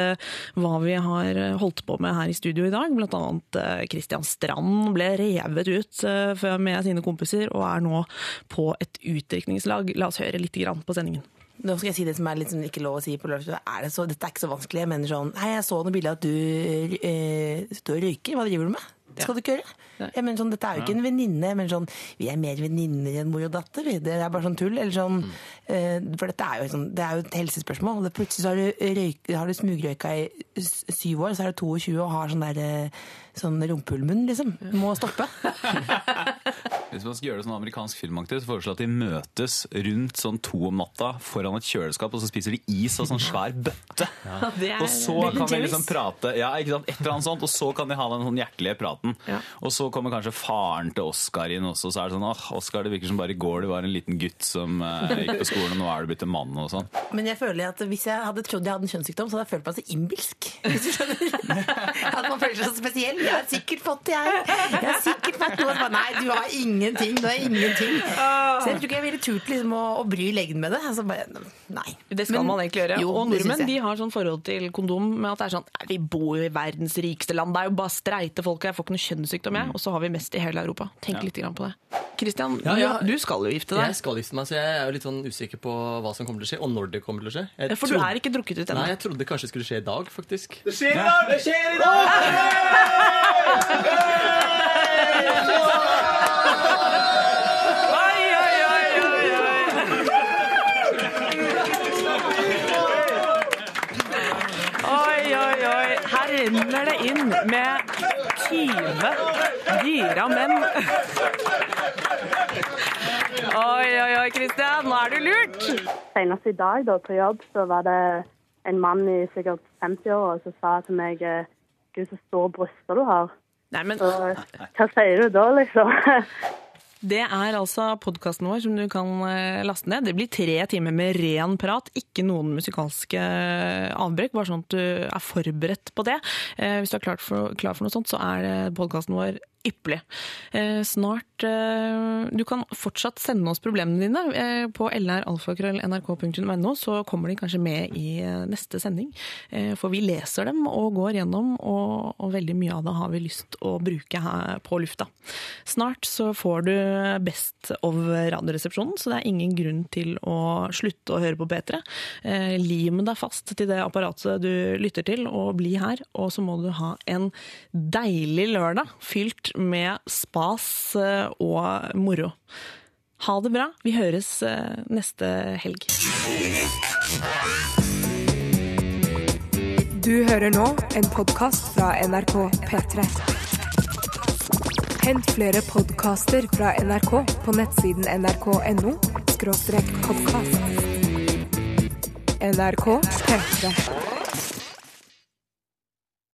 hva vi har holdt på med her i studio i dag. Blant annet eh, Christian Strand ble revet ut eh, med sine kompiser og er nå på et utdrikningslag. La oss høre litt på sendingen. Nå skal jeg si det som er litt som ikke lov å si på lørdag. Det dette er ikke så vanskelig. Jeg mener sånn Hei, jeg så noen bilder at du eh, du røyker. Hva driver du med? Skal du ikke gjøre. Jeg mener sånn, Dette er jo ikke en venninne. Jeg mener sånn, Vi er mer venninner enn mor og datter. Det er bare sånn tull. eller sånn, eh, For dette er jo, sånn, det er jo et helsespørsmål. og Plutselig så har du, røyk, har du smugrøyka i syv år, så er du 22 og har sånn der, eh, sånn rumpehullmunn, liksom. Må stoppe. Hvis man skal gjøre det sånn amerikansk filmaktig, så foreslår jeg at de møtes rundt sånn to om natta foran et kjøleskap, og så spiser de is av sånn svær bøtte. Ja. Ja, Og så kan de liksom prate, ja, ikke sant, et eller annet sånt, og så kan de ha den sånn hjertelige praten. Ja. Og så kommer kanskje faren til Oscar inn også, og så er det sånn, åh, Oscar, det virker som bare i går du var en liten gutt som eh, gikk på skolen, og nå er du blitt en mann og sånn. Men jeg føler at hvis jeg hadde trodd jeg hadde en kjønnssykdom, så hadde jeg følt meg så innbilsk. Hvis du skjønner? At man føler seg så spesiell. Jeg har sikkert fått det, jeg. Jeg har sikkert fått noe. Nei, du har ingenting. Du er ingenting. Så jeg tror ikke jeg ville turt liksom, å, å bry leggen med det. Altså, bare, nei. Det skal Men- man egentlig gjøre. Jo, og nordmenn de har sånn forhold til kondom med at det er sånn Vi bor jo i verdens rikeste land, det er jo bare streite folk, her, jeg får ikke noe kjønnssykdom, jeg. Og så har vi mest i hele Europa. Tenk litt grann på det. Kristian, Ja, ja. du skal jo gifte deg. Jeg skal gifte meg, så jeg er jo litt sånn usikker på hva som kommer til å skje, og når det kommer til å skje. Jeg Ja, For du er ikke drukket ut ennå. Nei, jeg trodde kanskje det skulle skje i dag, faktisk. Det skjer i dag! Det skjer i Oi, oi, oi, oi, oi. Oi, oi, oi. Her renner det inn med 20 gira menn. Oi, oi, oi, Kristian, nå er du lurt. Senest i dag da, på jobb så var det en mann i sikkert 50-åra som sa til meg eh, Gud, så store bryster du har. Nei, men Så hva sier du da, liksom? Det er altså podkasten vår som du kan eh, laste ned. Det blir tre timer med ren prat, ikke noen musikalske eh, avbrekk. Bare sånn at du er forberedt på det. Eh, Hvis du er klar for, klar for noe sånt, så er podkasten vår ypperlig. Eh, Snart eh, Du kan fortsatt sende oss problemene dine eh, på lralfakrøll.nrk.no, så kommer de kanskje med i neste sending. For vi leser dem og går gjennom, og, og veldig mye av det har vi lyst å bruke her på lufta. Snart så får du Best of Radioresepsjonen, så det er ingen grunn til å slutte å høre på P3. Eh, lim deg fast til det apparatet du lytter til, og bli her. Og så må du ha en deilig lørdag fylt med spas eh, og moro. Ha det bra. Vi høres eh, neste helg. Du hører nå en podkast fra NRK P3. Hent flere podkaster fra NRK på nettsiden nrk.no podkast. NRK P3.